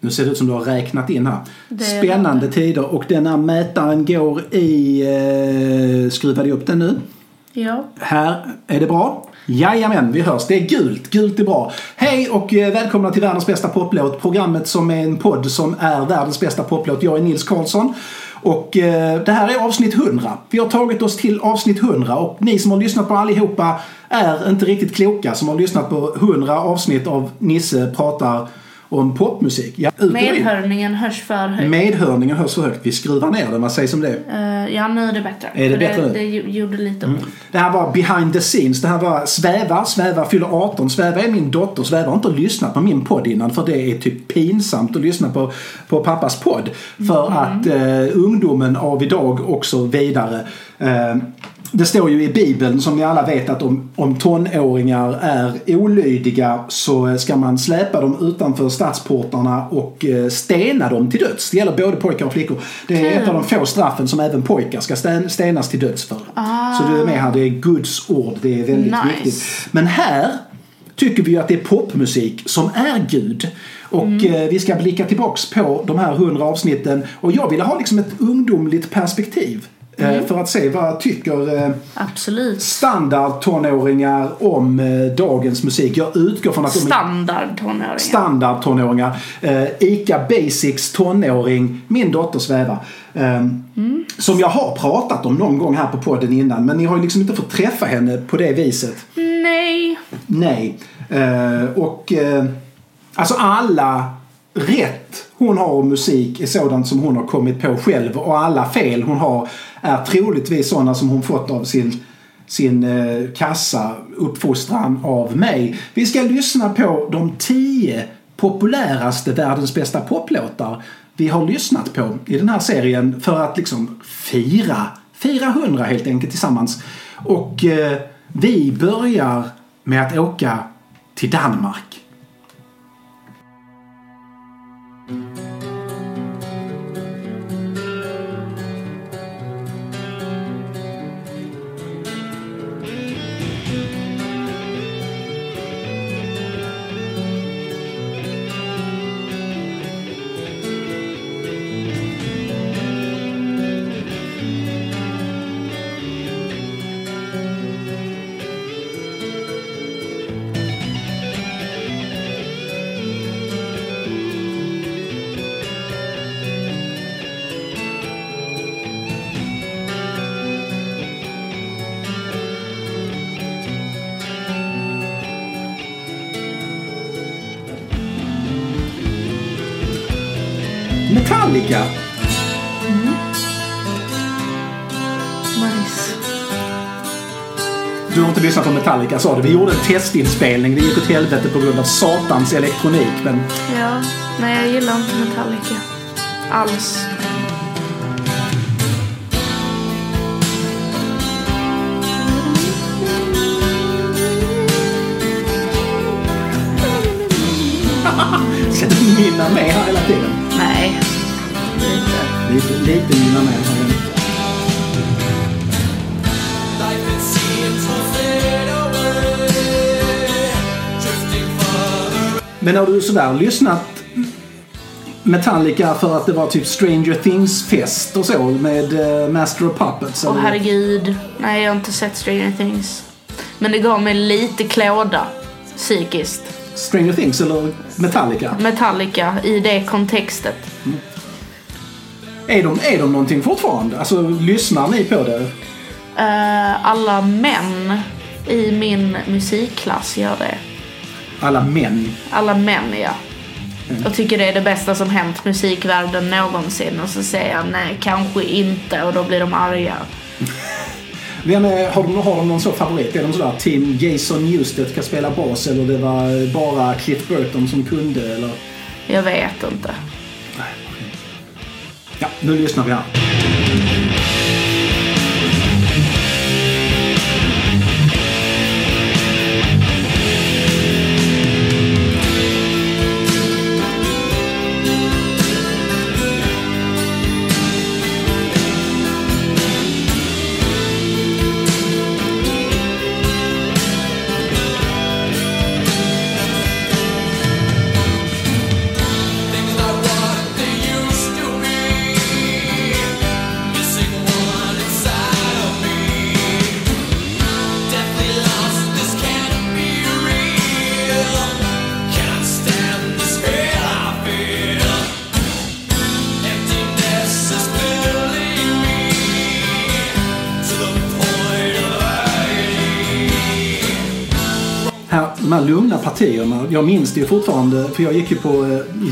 Nu ser det ut som du har räknat in här. Det är Spännande tider och den här mätaren går i... Eh, skruvade upp den nu? Ja. Här är det bra. Jajamän, vi hörs. Det är gult. Gult är bra. Hej och eh, välkomna till världens bästa poplåt. Programmet som är en podd som är världens bästa poplåt. Jag är Nils Karlsson. Och eh, det här är avsnitt 100. Vi har tagit oss till avsnitt 100 och ni som har lyssnat på allihopa är inte riktigt kloka som har lyssnat på 100 avsnitt av Nisse pratar om popmusik. Ja. Medhörningen hörs för högt. Medhörningen hörs för högt. Vi skruvar ner den. Vad sägs om det? Eh, ja, nu är det bättre. Är det För bättre nu? det, det gjorde lite ont. Det här var behind the scenes. Det här var Sväva. Sväva fyller 18. Sväva är min dotter. Sväva har inte lyssnat på min podd innan för det är typ pinsamt att lyssna på, på pappas podd. För att eh, ungdomen av idag och så vidare. Eh, det står ju i Bibeln som ni alla vet att om, om tonåringar är olydiga så ska man släpa dem utanför stadsportarna och eh, stena dem till döds. Det gäller både pojkar och flickor. Det är Kul. ett av de få straffen som även pojkar ska sten- stenas till döds för. Så du är med här, det är Guds ord. Det är väldigt Nice. viktigt. Men här tycker vi ju att det är popmusik som är Gud. Och Mm. eh, vi ska blicka tillbaks på de här hundra avsnitten. Och jag ville ha liksom ett ungdomligt perspektiv. Eh, Mm. För att se vad tycker eh, Absolut. standardtonåringar om eh, dagens musik. Jag utgår från att de är Standard tonåringar. standardtonåringar. Eh, Ica Basics tonåring, min dotter Sväva. Eh, Som jag har pratat om någon gång här på podden innan. Men ni har ju liksom inte fått träffa henne på det viset. Nej. Nej. Och alltså alla rätt hon har om musik är sådant som hon har kommit på själv. Och alla fel hon har är troligtvis sådana som hon fått av sin sin eh, kassa uppfostran av mig. Vi ska lyssna på de tio populäraste världens bästa poplåtar vi har lyssnat på i den här serien för att liksom fira, fira 100 helt enkelt tillsammans. Och eh, vi börjar med att åka till Danmark. Metallica sa du. Vi gjorde en testinspelning. Det gick åt helvete på grund av satans elektronik. Men Ja. Nej, jag gillar inte Metallica. Alls. ska du nynna med här hela tiden? Nej. Lite. Lite, lite nynna med Men har du sådär lyssnat Metallica för att det var typ Stranger Things-fest och så med eh, Master of Puppets? Åh eller? herregud. Nej, jag har inte sett Stranger Things. Men det gav mig lite klåda psykiskt. Stranger Things eller Metallica? Metallica i det kontextet. Är de, är de någonting fortfarande? Alltså lyssnar ni på det? Eh, alla män i min musikklass gör det. Alla män. Alla män, ja. Jag tycker det är det bästa som hänt musikvärlden någonsin. Och så säger jag nej, kanske inte. Och då blir de arga. Vem är, har, de, har de någon så favorit? Är de sådär Tim Jason Newsted ska spela bas eller det var bara Cliff Burton som kunde eller? Jag vet inte. Ja, nu lyssnar vi här. Partierna. Jag minns det ju fortfarande, för jag gick ju på... eh,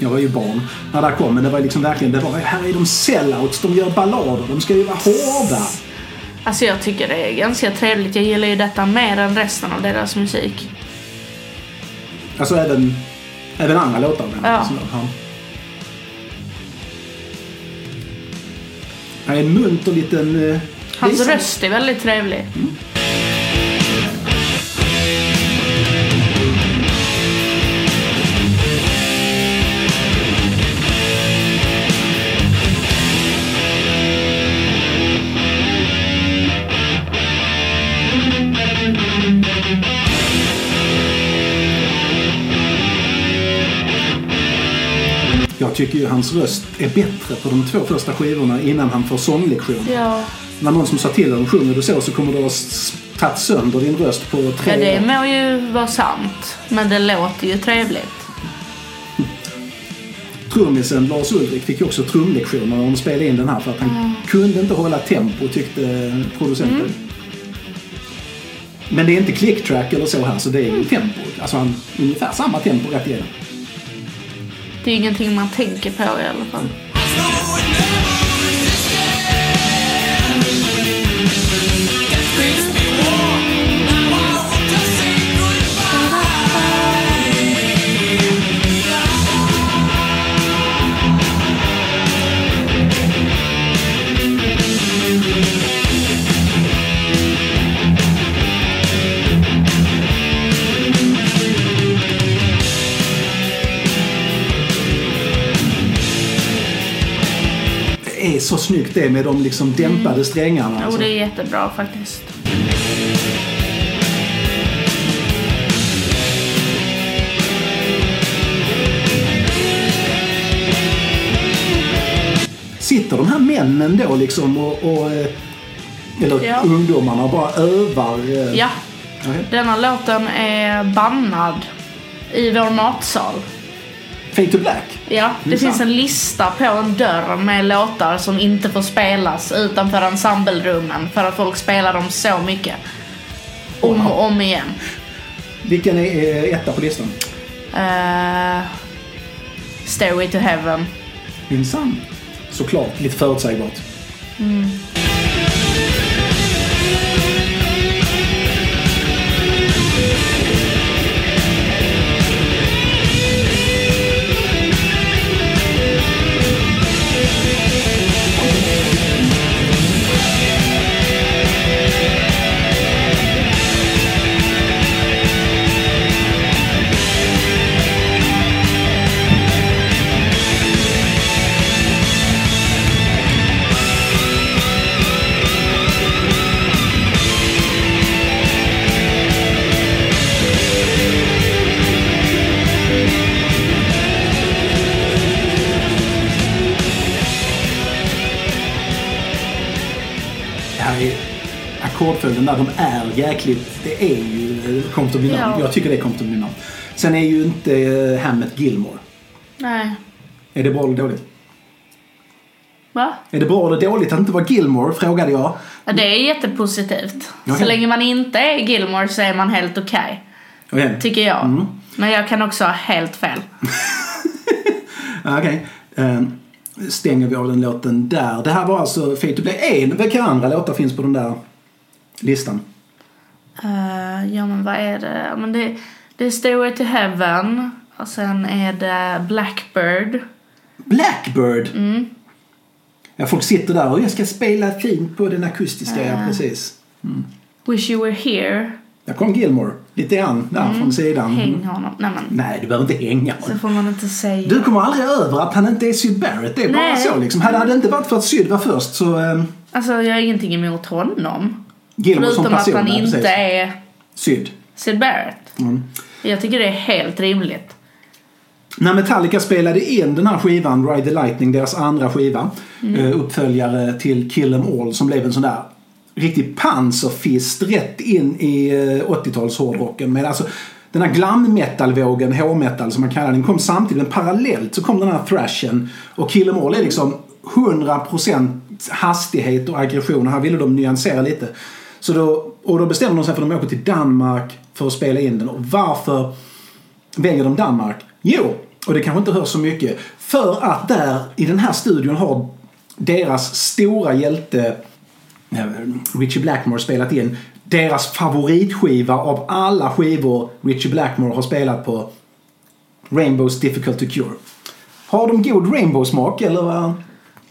jag var ju barn när det kom, men det var liksom verkligen, det var, här är de sellouts, de gör ballader, de ska ju vara hårda. Alltså jag tycker det är ganska trevligt. Jag gillar ju detta mer än resten av deras musik. Alltså även, även andra låtar. men Ja. sådär, ja. Han är en munter liten... eh, Hans röst är väldigt trevlig. Jag tycker ju hans röst är bättre på de två första skivorna innan han får sånglektion. Ja. När någon som sa till honom sjunger du så så kommer du ha tagit sönder din röst på tre ja, det må ju vara sant. Men det låter ju trevligt. Trummisen Lars Ulrik fick ju också trumlektioner när de spelade in den här för att han kunde inte hålla tempo tyckte producenten. Men det är inte clicktrack eller så här så det är ju tempo. Alltså han, ungefär samma tempo rätt igenom. Det är ju ingenting man tänker på i alla fall. Så snyggt det med de liksom dämpade strängarna. Jo, Alltså. det är jättebra faktiskt. Sitter de här männen då liksom och, och eh, eller Ja. ungdomarna bara övar? eh, Ja, okej. denna låten är bannad i vår matsal. Fade to Black? Ja, det Minsann. finns en lista på en dörr med låtar som inte får spelas utanför ensemblerummen för att folk spelar dem så mycket. Om och om igen. Vilken är etta på listan? Uh, Stairway to Heaven. Minsann. Såklart, lite förutsägbart. Det ackordföljden där de är jäkligt... Det är ju eh, Compton Dynam. Ja. Jag tycker det är Compton Dynam. Sen är ju inte eh, Hammett Gilmore. Nej. Är det bra eller dåligt? Va? Är det bra eller dåligt att inte vara Gilmore? Frågade jag. Ja, det är jättepositivt. Så Okej. länge man inte är Gilmore så är man helt okej. Okej. Tycker jag. Mm. Men jag kan också ha helt fel. Okej. Eh, stänger vi av den låten där. Det här var alltså Fate to Play. En, vilka andra låtar finns på den där listan? Eh, ja men vad är det? Men det, det är Stairway to Heaven. Och sen är det Blackbird. Blackbird! Ja, folk sitter där och jag ska spela fint på den akustiska. Ja, precis. Wish You Were Here. Där kom Gilmore. Lite grann där från sidan. Mm. Häng honom. Nej men. Nej, du behöver inte hänga Så honom. får man inte säga. Du kommer aldrig över att han inte är Syd Barrett. Det är bara Nej. så liksom. Hade det inte varit för att Syd var först så... Eh, Alltså jag har ingenting emot honom. Gilmore som Förutom att person. han ja, inte precis. är Syd. Sid Barrett. Mm. Jag tycker det är helt rimligt. När Metallica spelade in den här skivan, Ride the Lightning, deras andra skiva, Mm. eh, uppföljare till Kill 'Em All, som blev en sån där riktig pansarfist rätt in i eh, 80-tals hårdrocken. Men alltså, den här glam metal-vågen, H-metal som man kallar den, kom samtidigt. Men parallellt så kom den här thrashen. Och Kill 'Em All är liksom 100% hastighet och aggression. Här ville de nyansera lite. Så då, och då bestämmer de sig för att de åker till Danmark för att spela in den. Och varför väljer de Danmark? Jo, och det kanske inte hörs så mycket. För att där i den här studion har deras stora hjälte eh, Richie Blackmore spelat in deras favoritskiva av alla skivor Richie Blackmore har spelat på. Rainbows Difficult to Cure. Har de god rainbow-smak eller? vad?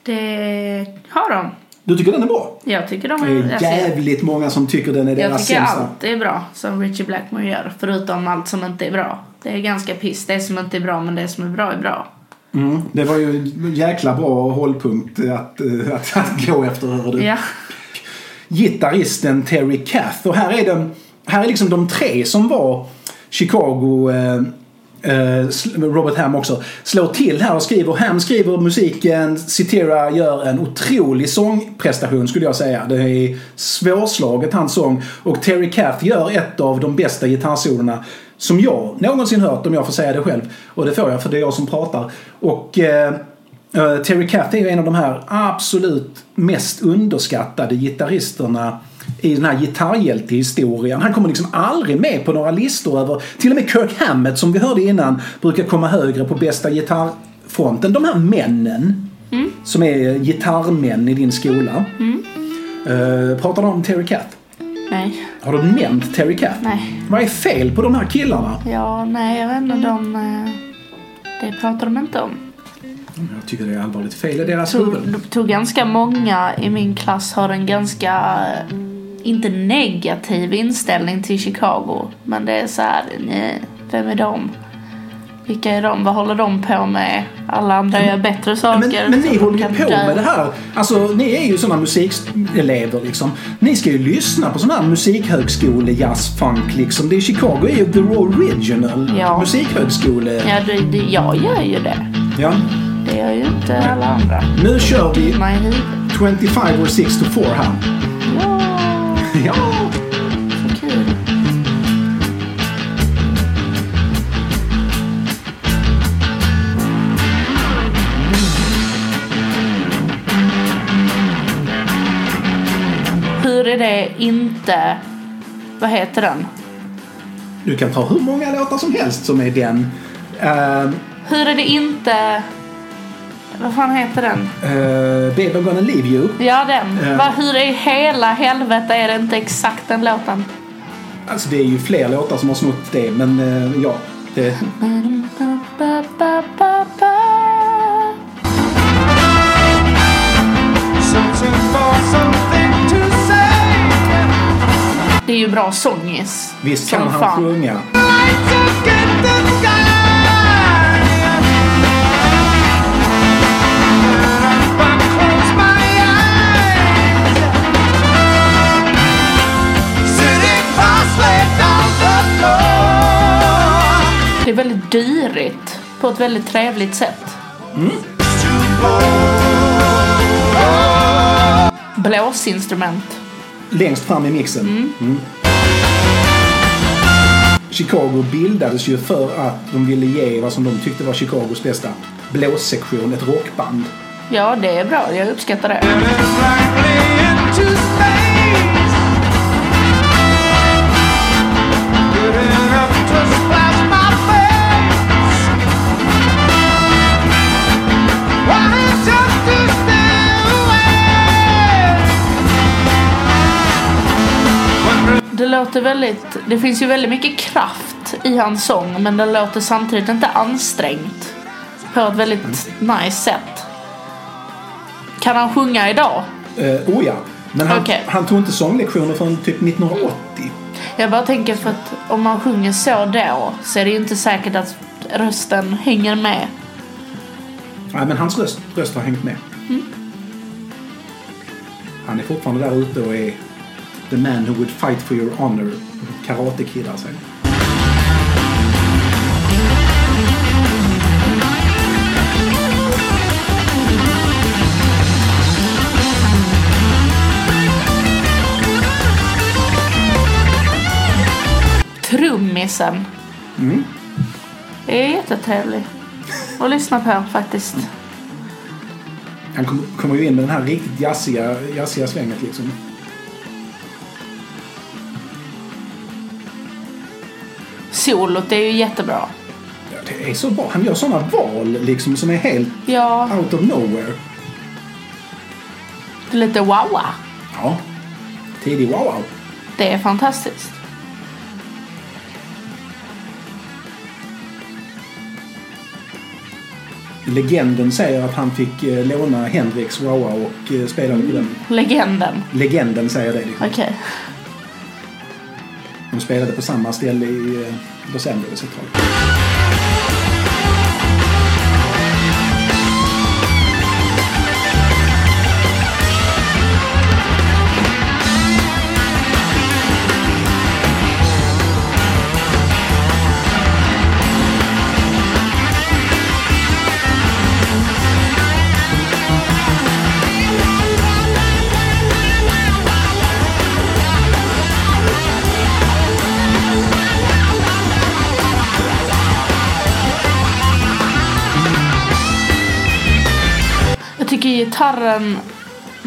Det har de. Du tycker den är bra? Jag tycker de Det är... är alltså, jag- jävligt många som tycker den är jag deras tycker sämsta. allt är bra som Richie Blackmore gör. Förutom allt som inte är bra. Det är ganska piss. Det som inte är bra men det som är bra är bra. Mm, det var ju en jäkla bra hållpunkt att, eh, att, att gå efter hör du. Ja. Gitarristen Terry Kath. Och här är, de, här är liksom de tre som var Chicago eh, Eh, Robert Ham också slår till här och skriver. Ham skriver musiken, Citera gör en otrolig sångprestation skulle jag säga. Det är svårslaget hans sång. Och Terry Cath gör ett av de bästa gitarrsolorna som jag någonsin hört om jag får säga det själv. Och det får jag för det är jag som pratar. Och eh, eh Terry Cath är ju en av de här absolut mest underskattade gitarristerna i den här gitarrhjältehistorien. Han kommer liksom aldrig med på några listor över... Till och med Kirk Hammett som vi hörde innan brukar komma högre på bästa gitarrfronten. De här männen som är gitarrmän i din skola. Eh, pratar du om Terry Kath? Nej. Har du nämnt Terry Kath? Nej. Vad är fel på de här killarna? Ja, nej, jag vet inte. De... eh, Det pratar de inte om. Jag tycker det är allvarligt fel i deras huvuden. tog ganska många i min klass har en ganska, eh, inte negativ inställning till Chicago. Men det är så här, nej, vem är de? Vilka är de? Vad håller de på med? Alla andra gör bättre saker. Men, men ni håller ju på dö. med det här. Alltså, ni är ju sådana musikelever liksom. Ni ska ju lyssna på sån här musikhögskole jazz funk liksom. Det är Chicago är ju the original Ja. musikhögskole. Ja, det, det, jag gör ju det. Ja. Det gör ju inte alla andra. Nu kör vi Dumma i huvudet. 25 or 6 to 4 här. Ja, Ja. så kul. Hur är det inte... Vad heter den? Du kan ta hur många låtar som helst som är den. Uh, Hur är det inte... Vad fan heter den? uh, Babe I'm gonna leave you. Ja, den. Ja. Va, hur i hela helvete är det inte exakt den låten? Alltså det är ju fler låtar som har snott det men eh, ja. Det. Det är ju bra sångis. visst Som kan han fan. sjunga. Det är väldigt dyrigt på ett väldigt trevligt sätt. Blåsinstrument. Längst fram i mixen. Mm. Chicago bildades ju för att de ville ge vad som de tyckte var Chicagos bästa blåssektion, ett rockband. Ja, det är bra. Jag uppskattar det. Det låter väldigt... Det finns ju väldigt mycket kraft i hans sång men det låter samtidigt inte ansträngt. På ett väldigt nice sätt. Kan han sjunga idag? Eh, oh ja. Men han, Okej. han tog inte sånglektioner förrän typ 1980. Jag bara tänker för att om man sjunger så då så är det ju inte säkert att rösten hänger med. Nej, men hans röst, röst har hängt med. Han är fortfarande där ute och är the man who would fight for your honor. Karate Kid alltså. Trummisen. Mm. Det är jättetrevlig att lyssna på faktiskt. Han kom, kommer ju in med den här riktigt jazziga, jazziga svänget liksom. Solot är ju jättebra. Ja, det är så bra. Han gör sådana val liksom som är helt Ja, out of nowhere. lite wow Ja. Tidig wow. Det är fantastiskt. Legenden säger att han fick eh, låna Hendrix wow och eh, spelade på den. Legenden. Legenden säger det. Liksom. Okej. De spelade på samma ställe i eh, Los Angeles ett tag. Gitarren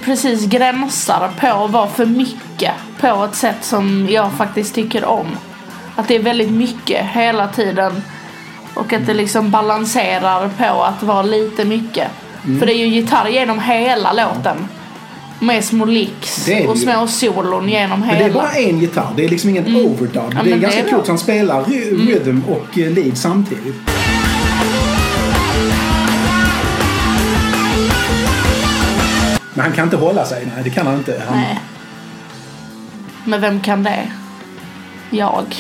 precis gränsar på att vara för mycket på ett sätt som jag faktiskt tycker om. Att det är väldigt mycket hela tiden och att det liksom balanserar på att vara lite mycket. Mm. För det är ju gitarr genom hela låten. Med små licks och små solon genom Men det är hela. bara en gitarr. Det är liksom ingen overdub. Ja, det är ganska coolt han spelar ry- rhythm och eh, lead samtidigt. Men han kan inte hålla sig. Nej, det kan han inte. Han, Nej. Men vem kan det? Jag.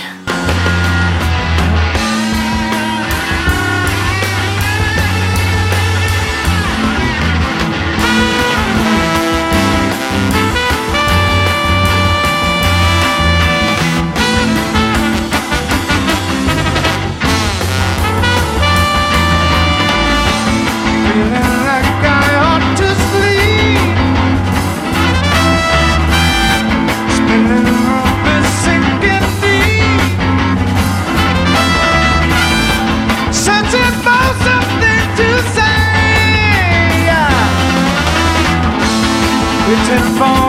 Waiting for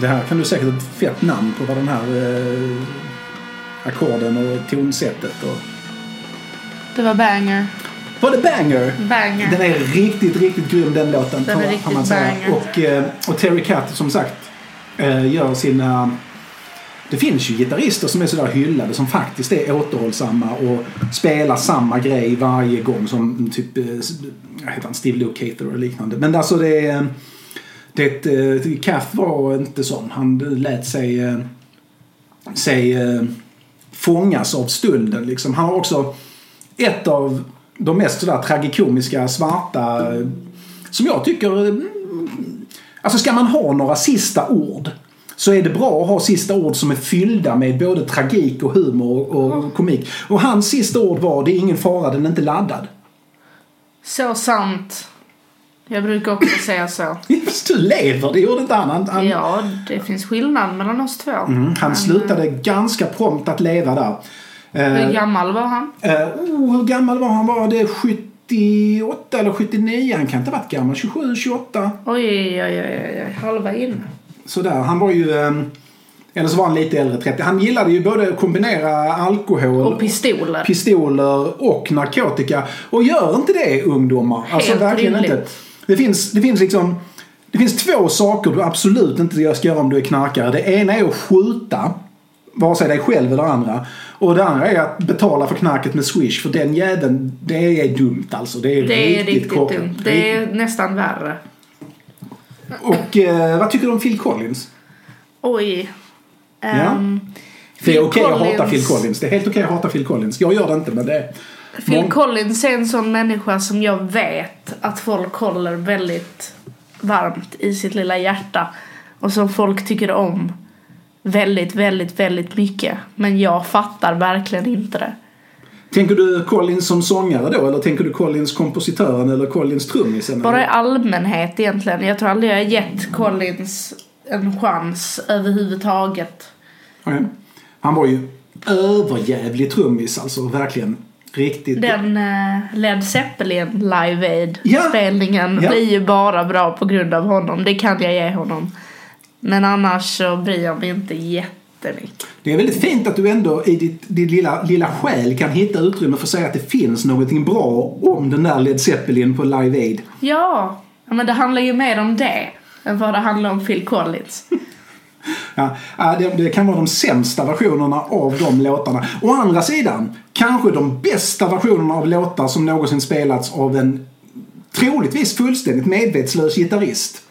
Det här kan du säkert ett fett namn på vad den här eh, ackorden och tonsättet och... Det var banger. Var det Banger? Banger. Den är riktigt, riktigt grym den låten. Den är riktigt får man säga. banger. Och, eh, och Terry Catt som sagt eh, gör sina... Det finns ju gitarrister som är sådär hyllade som faktiskt är återhållsamma och spelar samma grej varje gång som typ eh, jag heter han, Steve Lukather och liknande. Men alltså det är... Det, eh, Cath var inte sån. Han lät sig, eh, sig eh, fångas av stunden. Liksom. Han har också ett av de mest sådär tragikomiska svarta eh, som jag tycker... eh, Alltså ska man ha några sista ord så är det bra att ha sista ord som är fyllda med både tragik och humor och, och komik. Och hans sista ord var det är ingen fara, den är inte laddad. Så sant. Jag brukar också säga så. Fast du lever, det gjorde inte han. han, Ja, det finns skillnad mellan oss två. Mm, han slutade ganska prompt att leva där. Hur Eh, gammal var han? eh, oh, hur gammal var han? Var det 78 eller 79? Han kan inte ha varit gammal. 27, 28. Oj, oj, oj, oj, halva in. Sådär. Han var ju... Eh, eller så var han lite äldre, 30. Han gillade ju både att kombinera alkohol Och pistoler. pistoler och narkotika. Och gör inte det ungdomar. alltså Helt verkligen rimligt. inte. Det finns, det finns liksom... Det finns två saker du absolut inte ska göra om du är knarkare. Det ena är att skjuta. Vare sig dig själv eller andra. Och det andra är att betala för knarket med Swish. För den jäveln, det är dumt alltså. Det är, Det är riktigt, riktigt korkat. dumt. Det är nästan värre. Och eh, vad tycker du om Phil Collins? Oj. Ja. Ehm, Det är Phil okej att hata Phil Collins. Det är helt okej att hata Phil Collins. Jag gör det inte men det... Phil Mång- Collins är en sån människa som jag vet att folk håller väldigt varmt i sitt lilla hjärta. Och som folk tycker om. väldigt, väldigt, väldigt mycket. Men jag fattar verkligen inte det. Tänker du Collins som sångare då eller tänker du Collins kompositören eller Collins trummisen? Bara i allmänhet egentligen. Jag tror aldrig jag har gett Collins en chans överhuvudtaget. Okej. Han var ju överjävlig trummis alltså, verkligen. Riktigt. Den eh, Led Zeppelin Live Aid Ja. spelningen Ja. blir ju bara bra på grund av honom. Det kan jag ge honom. Men annars så bryr jag mig inte jättemycket. Det är väldigt fint att du ändå i ditt, din lilla, lilla själ kan hitta utrymme för att säga att det finns någonting bra om den där Led Zeppelin på Live Aid. Ja, ja, men det handlar ju mer om det än vad det handlar om Phil Collins. Ja, ja, det, det kan vara de sämsta versionerna av de låtarna. Å andra sidan, kanske de bästa versionerna av låtar som någonsin spelats av en troligtvis fullständigt medvetslös gitarrist.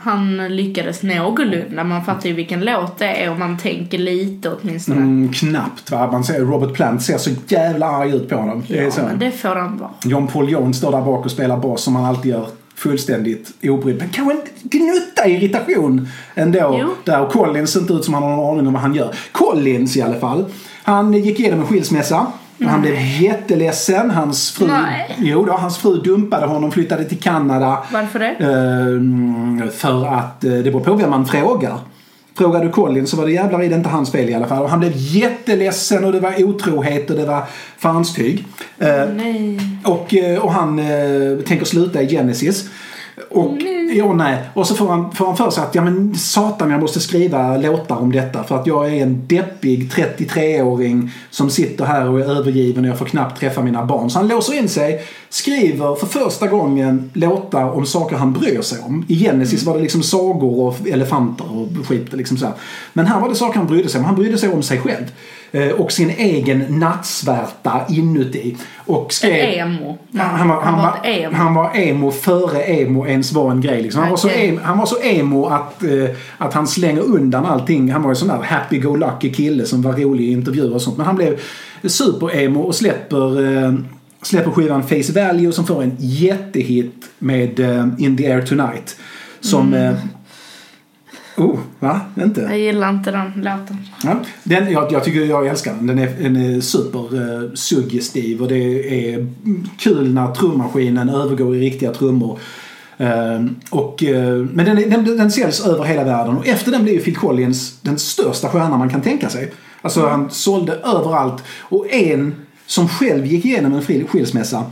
Han lyckades någorlunda. Man fattar ju vilken låt det är och man tänker lite åtminstone. Mm, knappt va. Man ser Robert Plant ser så jävla arg ut på honom. Det är Ja, så. men det får han vara. John Paul Jones står där bak och spelar bas som han alltid gör. Fullständigt obrydd. Men kanske en gnutta irritation ändå. Jo. Där och Collins ser inte ut som han har någon aning om vad han gör. Collins i alla fall. Han gick igenom en skilsmässa. Han blev jätteledsen. Hans fru, Nej. jo då, hans fru dumpade honom, flyttade till Kanada. Varför det? Ehm, för att eh, det beror på vem man frågar. Frågar du Colin så var det jävlar i det inte hans fel i alla fall. Och han blev jätteledsen och det var otrohet och det var fanstyg. Eh, Nej. och, eh, och han eh, tänker sluta i Genesis. Och, ja, nej. och så får han, får han för sig att ja, men satan jag måste skriva låtar om detta för att jag är en deppig 33-åring som sitter här och är övergiven och jag får knappt träffa mina barn. Så han låser in sig, skriver för första gången låtar om saker han bryr sig om. I Genesis var det liksom sagor och elefanter och skit. Liksom så här. Men här var det saker han brydde sig om. Han brydde sig om sig själv. Eh, Och sin egen nattsvärta inuti. Och skrev... Emo. Han, var, han, var var, ett emo. han var emo före emo ens var en grej. Liksom. Han, var så emo, han var så emo att, eh, att han slänger undan allting. Han var en sån där happy-go-lucky kille som var rolig i intervjuer och sånt. Men han blev super-emo och släpper, eh, släpper skivan Face Value som får en jättehit med In the Air Tonight. Som... Mm. Oh, va? Inte? Jag gillar inte den låten. Ja, den, jag, jag tycker jag älskar den. Den är, den är super eh, suggestiv och det är kul när trummaskinen övergår i riktiga trummor. Eh, och, eh, men den, den, den säljs över hela världen och efter den blev Phil Collins den största stjärnan man kan tänka sig. Alltså han sålde överallt. Och en som själv gick igenom en skilsmässa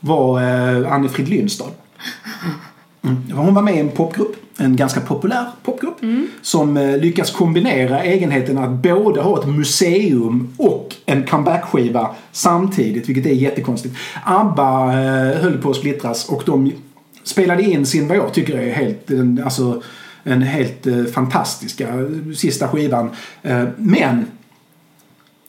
var eh, Anne-Frid Lynstad. Hon var med i en popgrupp, en ganska populär popgrupp, som eh, lyckas kombinera egenheten att både ha ett museum och en comeback-skiva samtidigt, vilket är jättekonstigt. ABBA eh, höll på att splittras och de spelade in sin, vad jag tycker är helt, alltså, en helt eh, fantastiska sista skivan. Men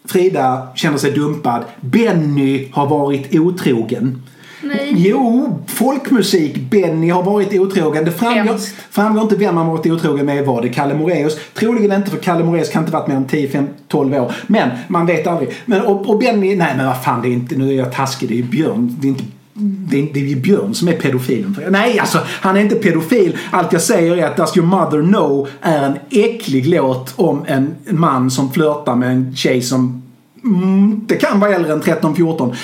Frida känner sig dumpad. Benny har varit otrogen. Nej. Jo, folkmusik. Benny har varit otrogen. Det framgår, framgår inte vem han varit otrogen med. Var det Kalle Moraeus? Troligen inte för Kalle Moraeus kan inte varit mer än 10, 5, 12 år. Men man vet aldrig. Men, och, och Benny, nej men vad fan det är inte, nu är jag taskig. Det är ju Björn. Det är inte det är, det är ju Björn som är pedofilen. Nej, alltså han är inte pedofil. Allt jag säger är att Does Your Mother Know är en äcklig låt om en man som flörtar med en tjej som mm, det kan vara äldre än 13-14.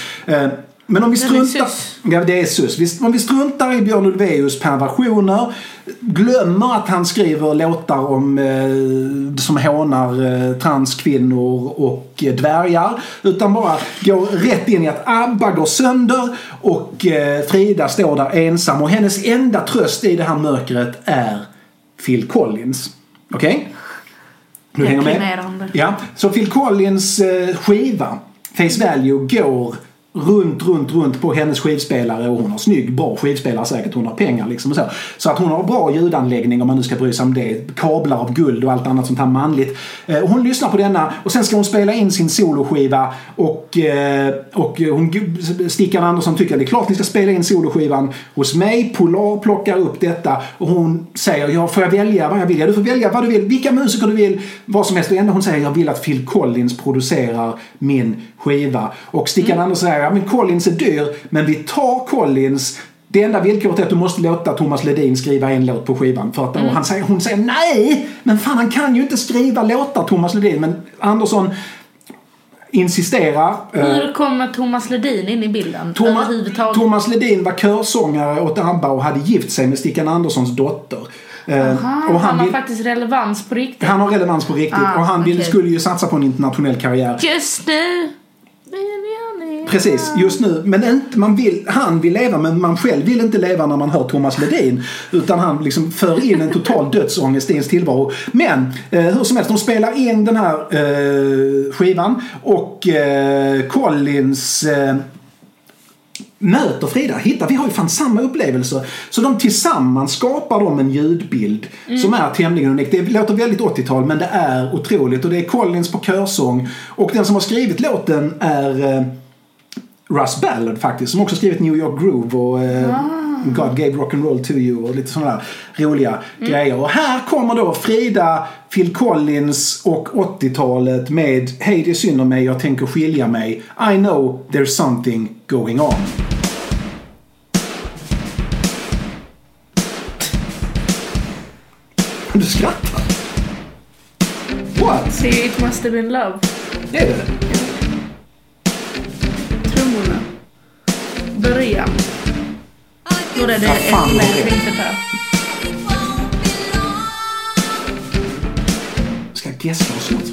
Men om vi struntar... Ja, det är sus. Om vi struntar i Björn Ulvaeus perversioner, glömmer att han skriver låtar om, eh, som hånar eh, transkvinnor och eh, dvärgar. Utan bara går rätt in i att ABBA går sönder och eh, Frida står där ensam och hennes enda tröst i det här mörkret är Phil Collins. Okej? Du hänger med? Ja, så Phil Collins eh, skiva Face Value går runt, runt, runt på hennes skivspelare och hon har snygg, bra skivspelare säkert. Hon har pengar liksom och så. Så att hon har bra ljudanläggning om man nu ska bry sig om det. Kablar av guld och allt annat sånt här manligt. Eh, hon lyssnar på denna och sen ska hon spela in sin soloskiva och, eh, och hon, Stickan Andersson tycker att det är klart ni ska spela in soloskivan hos mig. Polar plockar upp detta och hon säger ja, får jag välja vad jag vill? Ja, du får välja vad du vill. Vilka musiker du vill. Vad som helst. Och ändå hon säger jag vill att Phil Collins producerar min skiva. Och Stickan Andersson säger ja men Collins är dyr men vi tar Collins Det enda villkoret är att du måste låta Thomas Ledin skriva en låt på skivan. För att, och han säger, hon säger nej! Men fan han kan ju inte skriva låtar Thomas Ledin. Men Andersson insisterar. eh, Hur kommer Thomas Ledin in i bilden Thomas, överhuvudtaget? Thomas Ledin var körsångare åt ABBA och hade gift sig med Stickan Anderssons dotter. Eh, Aha, och han, han, har vill, faktiskt relevans på riktigt. han har relevans på riktigt Ah, och han okej. skulle ju satsa på en internationell karriär. Just nu. Precis, just nu. Men inte, man vill, han vill leva men man själv vill inte leva när man hör Thomas Ledin. Utan han liksom för in en total dödsångest i ens tillvaro. Men eh, hur som helst, de spelar in den här eh, skivan och eh, Collins eh, möter Frida. Hittar, vi har ju fan samma upplevelser. Så de tillsammans skapar de en ljudbild som är tämligen unik. Det låter väldigt 80-tal men det är otroligt. Och det är Collins på körsång. Och den som har skrivit låten är eh, Russ Ballard faktiskt. Som också skrivit New York Groove och eh, God gave rock'n'roll to you och lite sådana där roliga grejer. Och här kommer då Frida, Phil Collins och 80-talet med Hej det är synd om mig, jag tänker skilja mig. I know there's something going on. Du skrattar? What? See it must have been love. Det är det? Början. Då är det fan ett jag det? tänkte på. Ska jag gästa och slå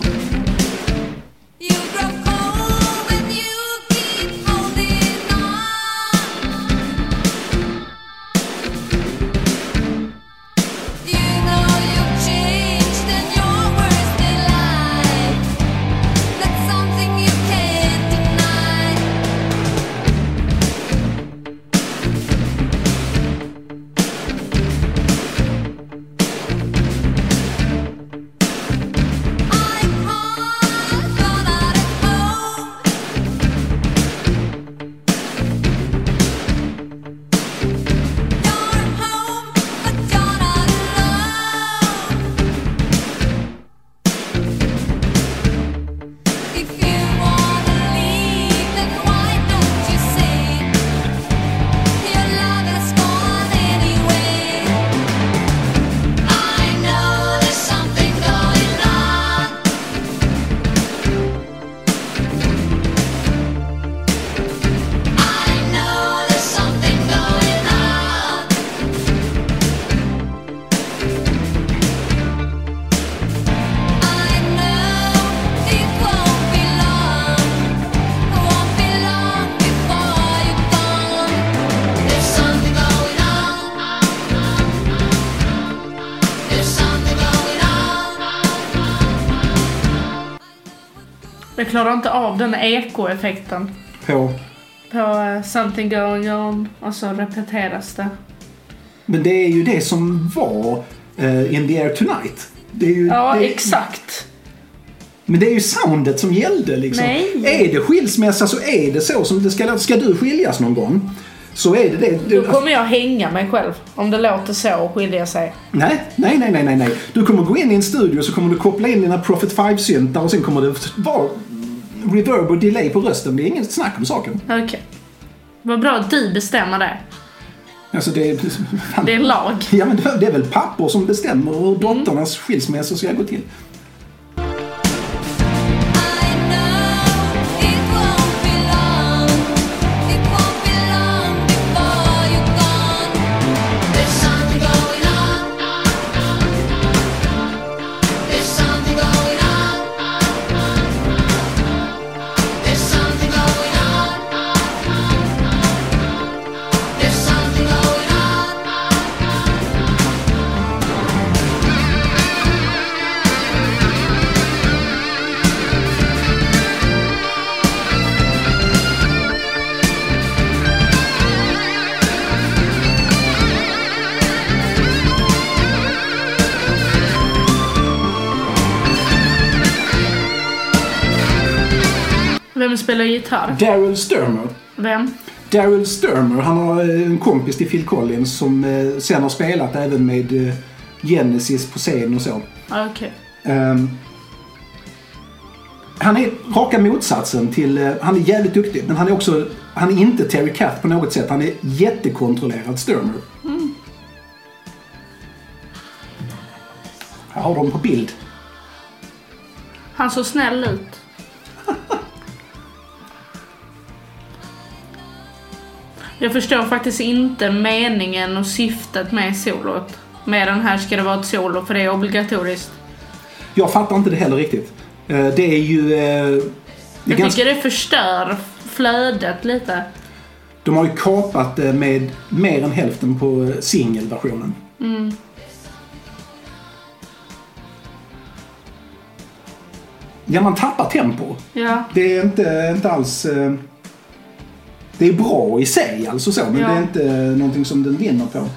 av den ekoeffekten. På. På eh, something going on och så repeteras det. Men det är ju det som var eh, In the air tonight. Det är ju, Ja, det, exakt. Men det är ju soundet som gällde liksom. Nej. Är det skilsmässa så är det så som det ska. Ska du skiljas någon gång så är det det. Då Du, kommer jag hänga mig själv. Om det låter så och skilja sig. nej, nej, nej, nej, nej, nej. Du kommer gå in i en studio så kommer du koppla in dina Prophet 5-syntar och sen kommer det vara reverb och delay på rösten. Det är inget snack om saken. Okej. Vad bra att du bestämmer det. Alltså det är... Fan. Det är lag. Ja men det är väl pappor som bestämmer hur dotternas skilsmässa ska gå till. Vem spelar gitarr? Daryl Sturmer. Vem? Daryl Sturmer, han har eh, en kompis till Phil Collins som eh, sen har spelat även med eh, Genesis på scen och så. Okej. Ehm, han är raka motsatsen till... Han är jävligt duktig men han är också... Han är inte Terry Kath på något sätt. Han är jättekontrollerad Sturmer. Här har de på bild. Han såg snäll ut. Jag förstår faktiskt inte meningen och syftet med solot. Med den här ska det vara ett solo för det är obligatoriskt. Jag fattar inte det heller riktigt. Eh, Det är ju... eh, Det är Jag ganska, tycker det förstör flödet lite. de har ju kapat det med mer än hälften på eh, singelversionen. Ja, man tappar tempo. Ja. Det är inte, inte alls... Det är bra i sig alltså så, men Ja. det är inte någonting som den vinner på.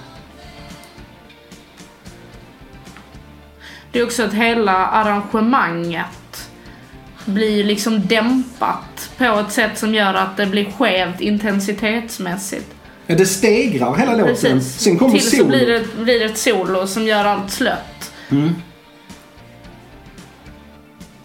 Det är också att hela arrangemanget blir liksom dämpat på ett sätt som gör att det blir skevt intensitetsmässigt. Ja, det stegrar hela låten. Precis. Sen kommer Till så solo. blir det, blir det ett solo som gör allt slött.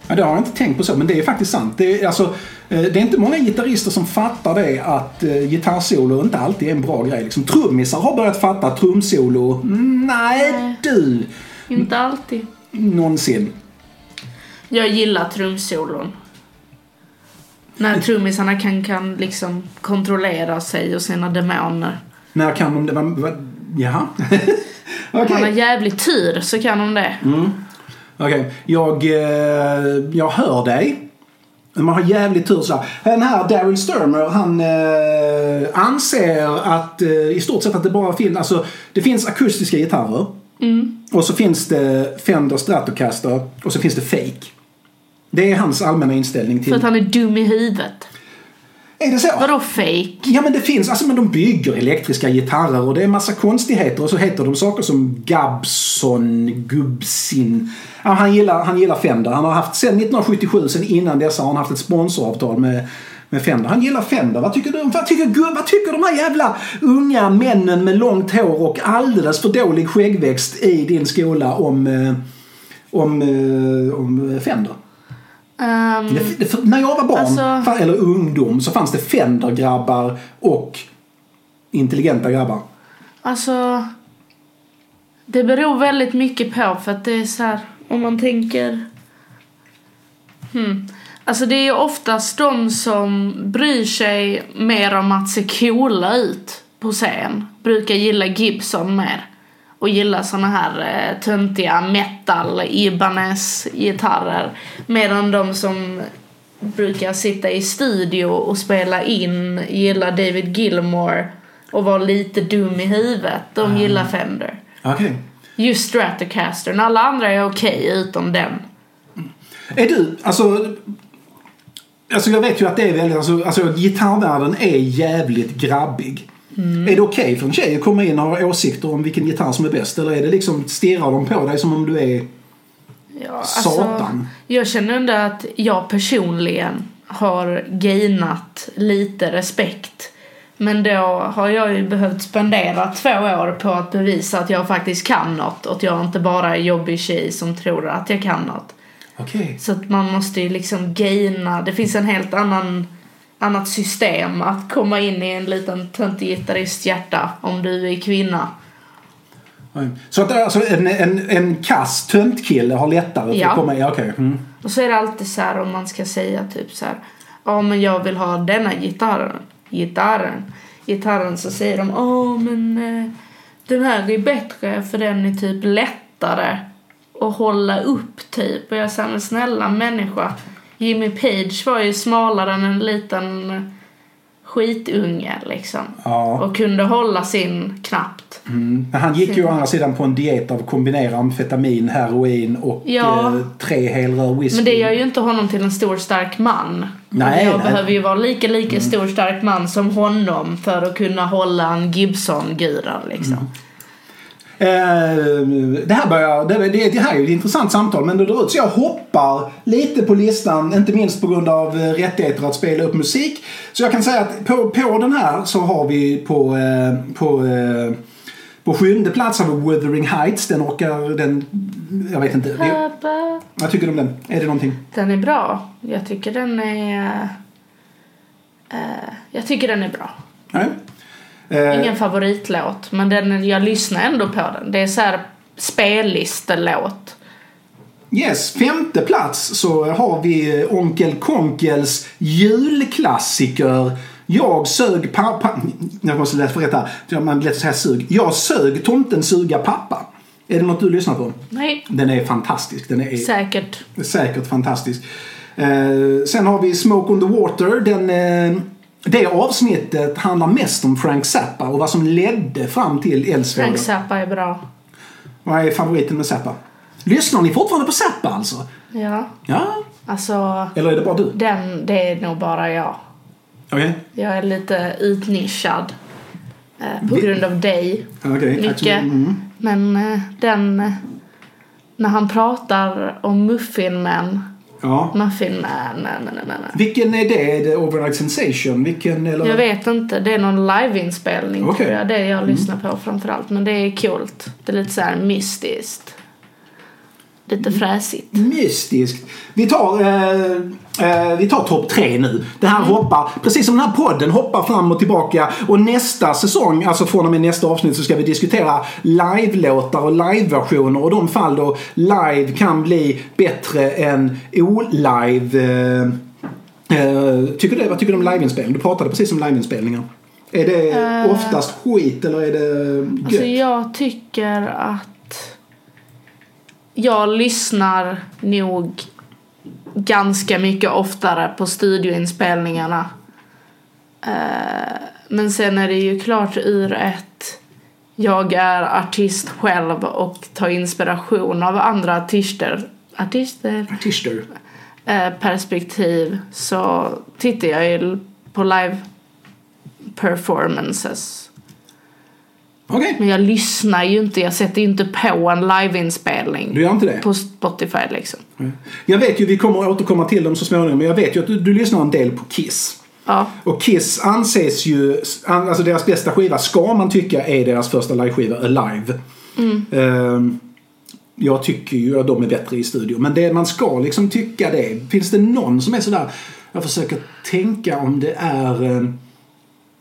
Ja, det har jag inte tänkt på så, men det är faktiskt sant. Det är, alltså, det är inte många gitarrister som fattar det att uh, gitarrsolo inte alltid är en bra grej. Liksom, trummisar har börjat fatta att trumsolo, mm, nej Nej. du, Inte alltid. någonsin. Jag gillar trumsolon. När trummisarna kan, kan liksom kontrollera sig och sina demoner. När kan de det? Jaha? Okej. Man har jävligt tur så kan de det. Okej, jag, eh, jag hör dig. Man har jävligt tur sådär. Den här Daryl Sturmer han eh, anser att eh, i stort sett att det bara finns, alltså det finns akustiska gitarrer. Och så finns det Fender Stratocaster och så finns det Fake. Det är hans allmänna inställning För till... att han är dum i huvudet. Är det så? Vadå fake? Ja men det finns, alltså men de bygger elektriska gitarrer och det är massa konstigheter och så heter de saker som Gabson, Gubsin. Han, gillar, han gillar Fender. Han har haft sen 1977, sen innan dessa har han haft ett sponsoravtal med, med Fender. Han gillar Fender. Vad tycker, du, vad, tycker, vad tycker de här jävla unga männen med långt hår och alldeles för dålig skäggväxt i din skola om, eh, om, eh, om Fender? Ehm, Det, det, för, när jag var barn, Alltså- eller ungdom, så fanns det Fender-grabbar och intelligenta grabbar. Alltså... Det beror väldigt mycket på för att det är så här, om man tänker... Hmm. Alltså det är ju oftast de som bryr sig mer om att se coola ut på scen. Brukar gilla Gibson mer. Och gilla såna här eh, töntiga metal Ibanez gitarrer. Medan de som brukar sitta i studio och spela in gillar David Gilmore och vara lite dum i huvudet. De gillar Fender. Okej. Just Stratocastern. Alla andra är okej utom den. Är du, alltså... Alltså jag vet ju att det är väldigt, alltså, alltså gitarrvärlden är jävligt grabbig. Mm. Är det okej för en tjej att komma in och ha åsikter om vilken gitarr som är bäst? Eller är det liksom, stirrar de på dig som om du är... Ja, Satan. jag känner ändå att jag personligen har gainat lite respekt. Men då har jag ju behövt spendera två år på att bevisa att jag faktiskt kan något och att jag inte bara är jobbig tjej som tror att jag kan något. Okej. Så att man måste ju liksom gaina. Det finns en helt annan annat system att komma in i en liten töntig gitarrists hjärta om du är kvinna. Så att alltså, en, en, en kass töntkille har lättare för Ja. att komma in? Okej. Mm. Och så är det alltid så här om man ska säga typ så här. Ja men jag vill ha denna gitarren. Gitarren. Gitarren så säger de. Åh men eh, den här är bättre för den är typ lättare att hålla upp typ. Och jag säger men snälla människa. Jimmy Page var ju smalare än en liten skitunge liksom. Ja. Och kunde hålla sin knappt. Mm. Men han gick ju å andra sidan på en diet av kombinera amfetamin, heroin och Ja. eh, tre helrör whisky. Men det gör ju inte honom till en stor stark man. Nej, jag nej. behöver ju vara lika lika stor stark man som honom för att kunna hålla en Gibson-gura liksom. Eh, det här börjar, det, det, det här är ju ett intressant samtal men det drar ut så jag hoppar lite på listan, inte minst på grund av eh, rättigheter att spela upp musik. Så jag kan säga att på, på den här så har vi på, eh, på, eh, På sjunde plats har vi Wuthering Heights. Den orkar den... Jag vet inte. Pappa. Jag tycker om den. Är det någonting? Den är bra. Jag tycker den är... eh, jag tycker den är bra. Nej. Eh, Ingen favoritlåt, men den, jag lyssnar ändå på den. Det är så här spellistelåt. Yes, femte plats så har vi Onkel Konkels julklassiker. Jag sög pappa... Jag måste läsa för rätt här. Man lätt säga sug. Jag sög tomten suga pappa. Är det något du lyssnar på? Nej, Den är fantastisk. Den är säkert. säkert fantastisk. Eh, sen har vi Smoke on the Water. Den, eh, det avsnittet handlar mest om Frank Zappa och vad som ledde fram till Eldsvågen. Frank Zappa är bra. Vad är favoriten med Zappa? Lyssnar ni fortfarande på Zappa alltså? Ja, Ja. alltså Eller är det bara du? den, det är nog bara jag. Okej. Jag är lite utnischad. Eh, på Vi- grund av dig. Okej, tack så Mycket. Mm. Men eh, den... eh, När han pratar om Muffin Man. Ja. Muffin Man, nej, nej, nej, nej. Vilken är det? Är det Overnight Sensation? Vilken eller? Jag vet inte, det är någon liveinspelning Okej. tror jag. Det jag lyssnar på framförallt. Men det är kul. Det är lite så här mystiskt. Lite fräsigt. Mystiskt. Vi tar, eh, eh, vi tar topp tre nu. Det här Mm. hoppar, precis som den här podden, hoppar fram och tillbaka. Och nästa säsong, alltså från och med nästa avsnitt, så ska vi diskutera live-låtar och live-versioner. Och de fall då live kan bli bättre än o-live. Eh, eh, tycker du, vad tycker du om liveinspelning? Du pratade precis om liveinspelningar. Är det Eh. oftast skit eller är det gött? Alltså jag tycker att jag lyssnar nog ganska mycket oftare på studioinspelningarna. Eh, Men sen är det ju klart ur ett jag är artist själv och tar inspiration av andra artister, artister Artister. eh, perspektiv så tittar jag ju på live performances. Okej, Men jag lyssnar ju inte, jag sätter ju inte på en liveinspelning du gör inte det? på Spotify liksom. Jag vet ju, vi kommer att återkomma till dem så småningom, men jag vet ju att du, du lyssnar en del på Kiss. Ja, Och Kiss anses ju, alltså deras bästa skiva ska man tycka är deras första liveskiva, Alive. Ehm, jag tycker ju att de är bättre i studio, men det, man ska liksom tycka det. Finns det någon som är sådär, jag försöker tänka om det är ehm,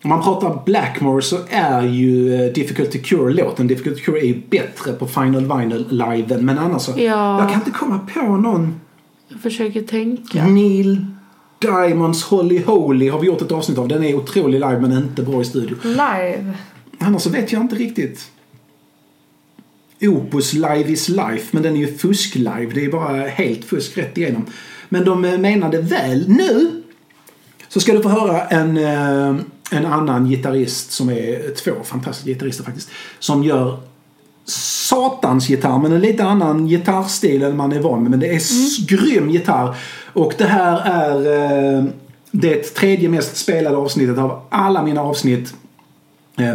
om man pratar Blackmore så är ju eh, Difficult to Cure-låten, Difficult to Cure är ju bättre på Final Vinyl-liven, men annars så, Ja. jag kan inte komma på någon jag försöker tänka. Neil Diamonds Holy Holy har vi gjort ett avsnitt av. Den är otrolig live men inte bra i studio. Live. Annars så vet jag inte riktigt. Opus Live is Life, men den är ju fusk-live. Det är bara helt fusk rätt igenom. Men de eh, menade väl. Nu så ska du få höra en, eh, en annan gitarrist som är två fantastiska gitarrister faktiskt. Som gör satans gitarr, men en lite annan gitarrstil än man är van med. Men det är s- grym gitarr. Och det här är eh, det tredje mest spelade avsnittet av alla mina avsnitt. Eh,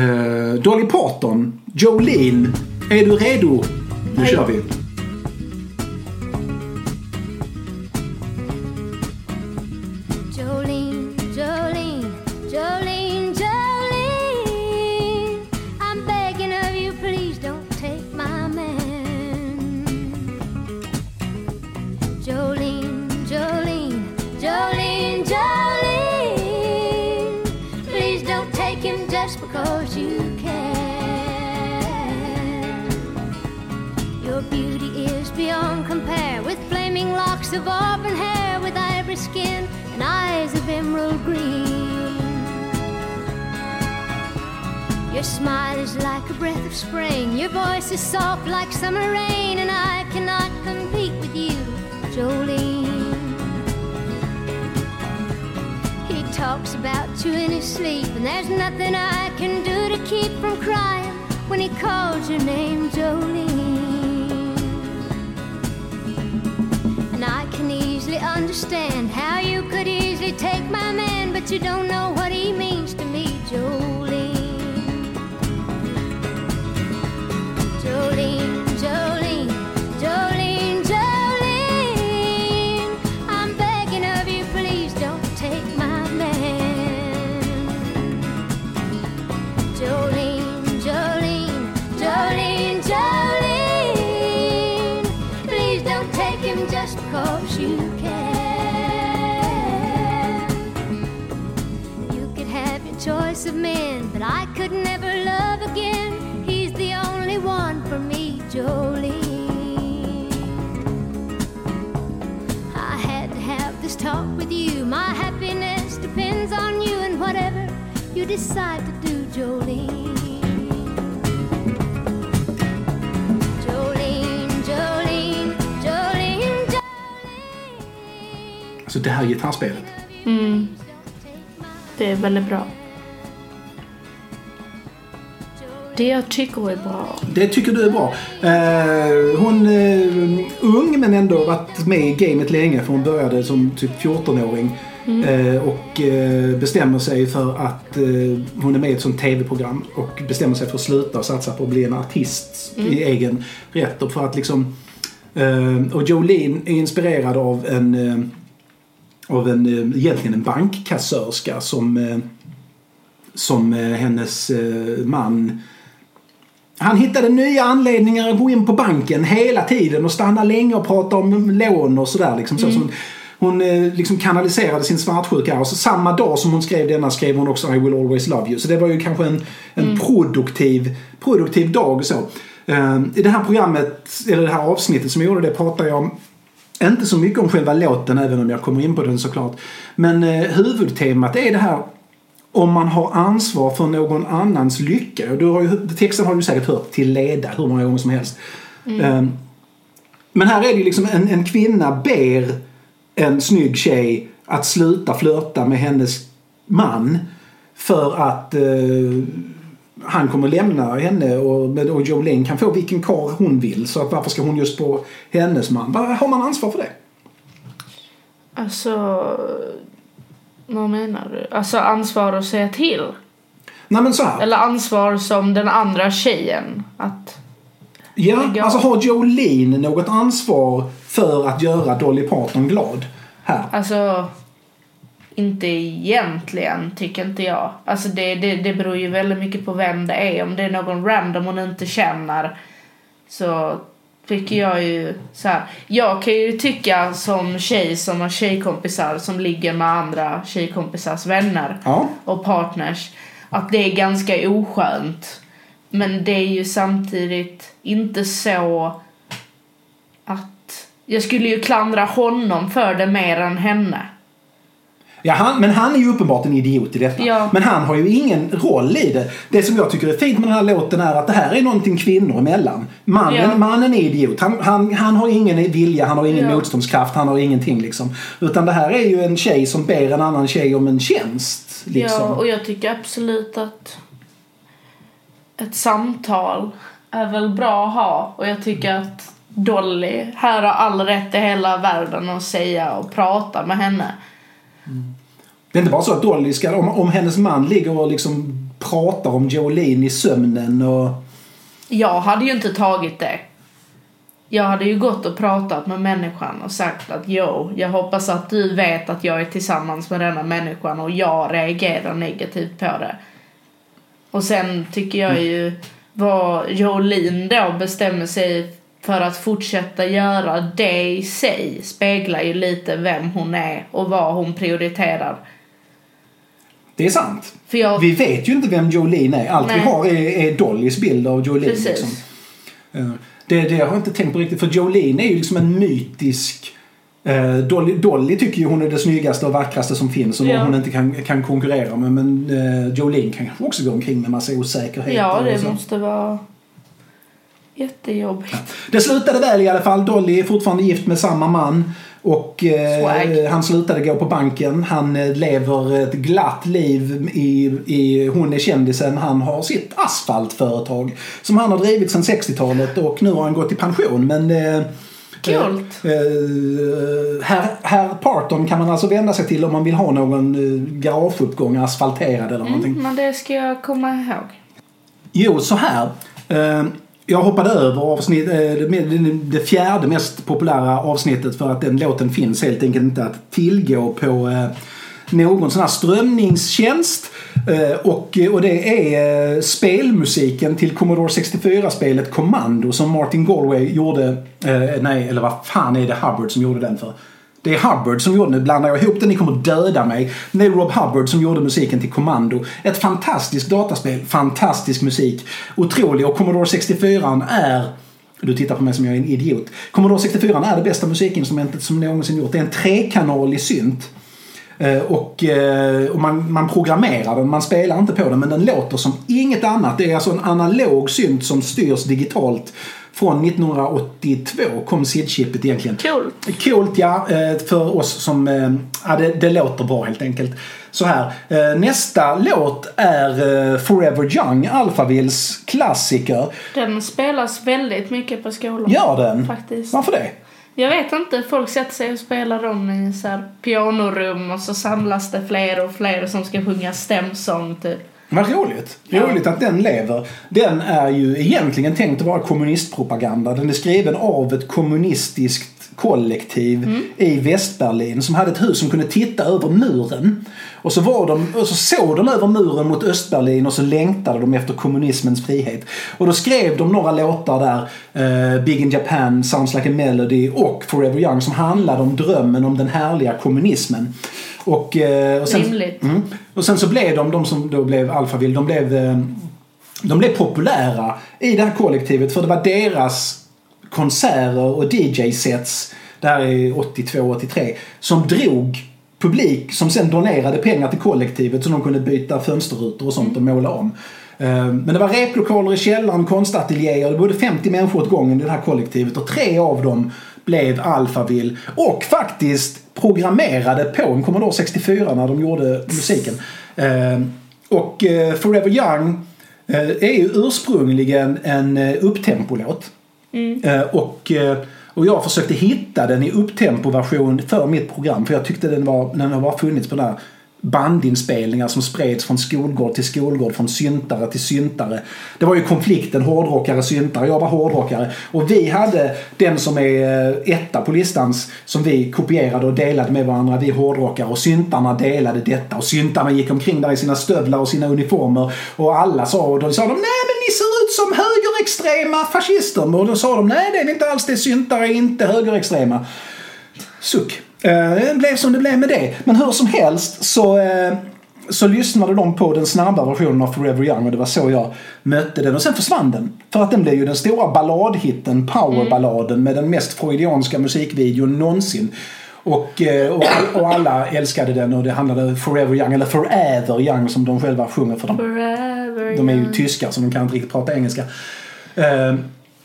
eh, Dolly Parton, Jolene. Är du redo? Nu Nej. kör vi. You decide to do, Jolene. Jolene, Jolene, Jolene, Jolene. Alltså det här gitarrspelet. Det är väldigt bra. Det jag tycker är bra. Det tycker du är bra. Eh, hon är ung men ändå varit med i gamet länge för hon började som typ 14-åring. Eh, och eh, bestämmer sig för att eh, hon är med i ett sånt tv-program och bestämmer sig för att sluta och satsa på att bli en artist i egen rätt. Och för att liksom... Och Jolene är inspirerad av en... Av en, egentligen en bankkassörska som, som hennes man han hittade nya anledningar att gå in på banken hela tiden och stanna länge och prata om lån och sådär. Liksom, så som hon eh, liksom kanaliserade sin svartsjuka. Och så samma dag som hon skrev denna skrev hon också I will always love you. Så det var ju kanske en, en produktiv, produktiv dag. Så. Eh, I det här programmet, eller det här avsnittet som jag gjorde det pratar jag om inte så mycket om själva låten även om jag kommer in på den såklart. Men eh, huvudtemat är det här om man har ansvar för någon annans lycka. Och du har ju, texten har du säkert hört till leda hur många gånger som helst. Ehm, men här är det ju liksom en, en kvinna ber en snygg tjej att sluta flörta med hennes man för att eh, han kommer lämna henne och, och Jolene kan få vilken karl hon vill. Så att varför ska hon just på hennes man? Har man ansvar för det? Alltså... Vad menar du? Alltså ansvar att säga till? Nej men så här. Eller ansvar som den andra tjejen? Att... Ja, alltså har Jolene något ansvar för att göra Dolly Parton glad? Här. Alltså... Inte egentligen, tycker inte jag. Alltså det, det, det beror ju väldigt mycket på vem det är. Om det är någon random hon inte känner så tycker jag ju så här. Jag kan ju tycka som tjej som har tjejkompisar som ligger med andra tjejkompisars vänner Ja. och partners att det är ganska oskönt. Men det är ju samtidigt inte så jag skulle ju klandra honom för det mer än henne. Ja, han, men han är ju uppenbart en idiot i detta. Ja. Men han har ju ingen roll i det. Det som jag tycker är fint med den här låten är att det här är någonting kvinnor emellan. Mannen, Ja. mannen är idiot. Han, han, han har ingen vilja, han har ingen Ja. motståndskraft, han har ingenting liksom. Utan det här är ju en tjej som ber en annan tjej om en tjänst. Liksom. Ja, och jag tycker absolut att ett samtal är väl bra att ha. Och jag tycker att Dolly här har all rätt i hela världen att säga och prata med henne. Det är inte bara så att Dolly ska, om, om hennes man ligger och liksom pratar om Jolene i sömnen och... Jag hade ju inte tagit det. Jag hade ju gått och pratat med människan och sagt att jo, jag hoppas att du vet att jag är tillsammans med denna människan och jag reagerar negativt på det. Och sen tycker jag ju vad Jolene då bestämmer sig för att fortsätta göra det i sig speglar ju lite vem hon är och vad hon prioriterar. Det är sant. Jag... Vi vet ju inte vem Jolene är. Allt vi Nej. har är, är Dollys bild av Jolene. Precis. Liksom. Eh, Det, det har jag inte tänkt på riktigt. För Jolene är ju liksom en mytisk... eh, Dolly, Dolly tycker ju hon är det snyggaste och vackraste som finns och Ja. hon inte kan, kan konkurrera med. Men uh, Jolene kan kanske också gå omkring med massa osäkerheter. Ja, det måste vara jättejobbigt. Det slutade väl i alla fall. Dolly är fortfarande gift med samma man. Och eh, han slutade gå på banken. Han eh, lever ett glatt liv i, i... Hon är kändisen. Han har sitt asfaltföretag. Som han har drivit sedan 60-talet och nu har han gått i pension. Men... Eh, Coolt. Eh, eh, herr, herr Parton kan man alltså vända sig till om man vill ha någon eh, garageuppgång asfalterad eller någonting. Mm, men det ska jag komma ihåg. Jo, så här. Jag hoppade över avsnitt, eh, det, fjärde mest populära avsnittet för att den låten finns helt enkelt inte att tillgå på eh, någon sån här strömningstjänst. Eh, och, och det är spelmusiken till Commodore 64-spelet Commando som Martin Galway gjorde. Nej, eller vad fan är det Hubbard som gjorde den för? Det är Hubbard som gjorde, nu blandar jag ihop det, ni kommer döda mig. Men det är Rob Hubbard som gjorde musiken till Commando. Ett fantastiskt dataspel, fantastisk musik. Otrolig och Commodore 64 är du tittar på mig som jag är en idiot. Commodore 64 är det bästa musikinstrumentet som någonsin gjort. Det är en trekanalig synt. Eh, och, eh, och man, man programmerar den, man spelar inte på den men den låter som inget annat. Det är alltså en analog synt som styrs digitalt. Från 1982 kom SID-chippet egentligen. Coolt. Coolt ja, eh, för oss som... eh, Ja, det, det låter bra helt enkelt. Så här, eh, nästa låt är Forever Young, Alphavilles klassiker. Den spelas väldigt mycket på skolan. Gör den? Faktiskt. Varför det? Jag vet inte, folk sätter sig och spelar dem i så här pianorum och så samlas det fler och fler som ska sjunga stämsång typ. Vad roligt. Ja. Roligt att den lever. Den är ju egentligen tänkt att vara kommunistpropaganda. Den är skriven av ett kommunistiskt kollektiv i Västberlin som hade ett hus som kunde titta över muren. Och så, var de, och så såg de över muren mot Östberlin och så längtade de efter kommunismens frihet. Och då skrev de några låtar där, eh, Big in Japan, Sounds like a Melody och Forever Young som handlade om drömmen om den härliga kommunismen. Och, eh, och sen, Rimligt. Mm. Och sen så blev de, de som då blev Alphaville, de blev, eh, de blev populära i det här kollektivet för det var deras konserter och DJ-sets, det här är 82-83, som drog publik som sen donerade pengar till kollektivet så de kunde byta fönsterrutor och sånt och måla om. Eh, Men det var replokaler i källaren, konstateljéer, det bodde 50 människor åt gången i det här kollektivet och tre av dem blev Alphaville och faktiskt programmerade på en Commodore 64 när de gjorde musiken. Eh, Och eh, Forever Young eh, är ju ursprungligen en upptempolåt. Eh, Och, och jag försökte hitta den i upptempo-version för mitt program för jag tyckte den, var, den har bara funnits på den här bandinspelningar som spreds från skolgård till skolgård, från syntare till syntare. Det var ju konflikten hårdrockare, syntare. Jag var hårdrockare. Och vi hade den som är eh, etta på listan som vi kopierade och delade med varandra, vi hårdrockare. Och syntarna delade detta. Och syntarna gick omkring där i sina stövlar och sina uniformer. Och alla sa, och då sa de, nej men ni ser ut som högerextrema fascister. Och då sa de, nej det är inte alls det, syntare är inte högerextrema. Suck. Eh, Det blev som det blev med det. Men hur som helst så, eh, så lyssnade de på den snabba versionen av Forever Young och det var så jag mötte den. Och sen försvann den. För att den blev ju den stora balladhitten, powerballaden med den mest freudianska musikvideon någonsin. Och, eh, och, och alla älskade den och det handlade Forever Young, eller Forever Young som de själva sjunger för dem. Forever De är ju young. tyskar så de kan inte riktigt prata engelska.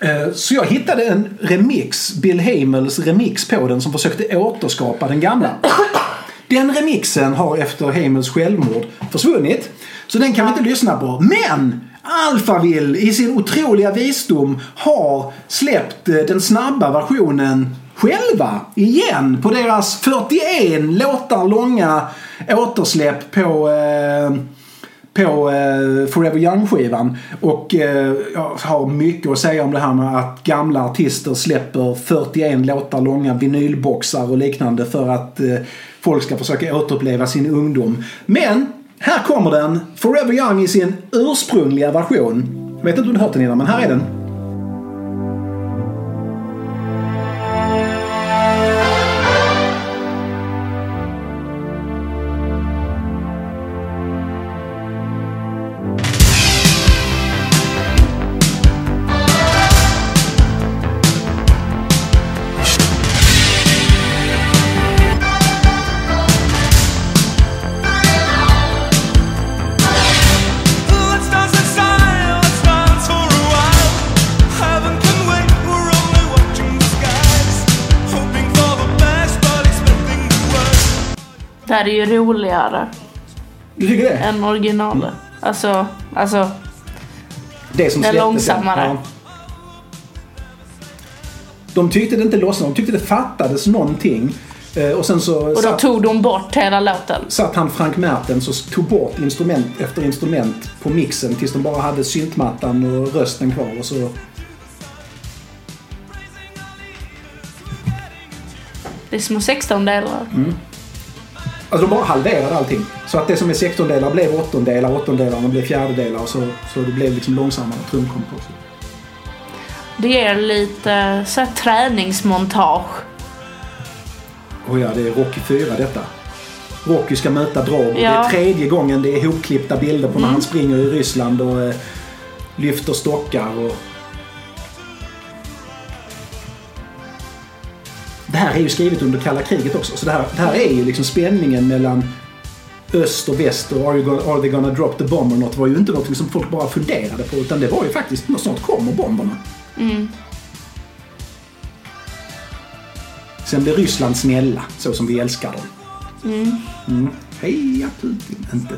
Eh, så jag hittade en remix, Bill Hamels remix på den som försökte återskapa den gamla. Den remixen har efter Hamels självmord försvunnit. Så den kan vi inte lyssna på. Men! Alphaville i sin otroliga visdom har släppt eh, den snabba versionen själva igen på deras 41 låtar långa återsläpp på eh, på eh, Forever Young-skivan. Och eh, jag har mycket att säga om det här med att gamla artister släpper 41 låtar långa vinylboxar och liknande för att eh, folk ska försöka återuppleva sin ungdom. Men här kommer den, Forever Young i sin ursprungliga version. Jag vet inte om du har hört den innan, men här är den. Är ju roligare Du tycker det? än originalet. Alltså, alltså, Det som är långsammare. Ja. De tyckte det inte lossnade, de tyckte det fattades någonting. Eh, Och sen så och då satt, tog de bort hela låten. satt han Frank Mertens och tog bort instrument efter instrument på mixen tills de bara hade syntmattan och rösten kvar. Och så... Det är små 16 delar. Alltså de bara halverade allting. Så att det som är sextondelar blev åttondelar, åttondelarna blev fjärdedelar och så, så det blev liksom långsammare trumkomposition. Det ger lite så här, träningsmontage. Oh ja, det är Rocky 4 detta. Rocky ska möta Drago. Det Ja. är tredje gången det är hopklippta bilder på när han springer i Ryssland och eh, lyfter stockar. Och... Det här är ju skrivet under kalla kriget också. Så det här, det här är ju liksom spänningen mellan öst och väst och are, you gonna, are they gonna drop the bomb or not var ju inte något som folk bara funderade på utan det var ju faktiskt snart kommer bomberna. Sen blir Ryssland snälla, så som vi älskar dem. Mm. Heja Putin, inte.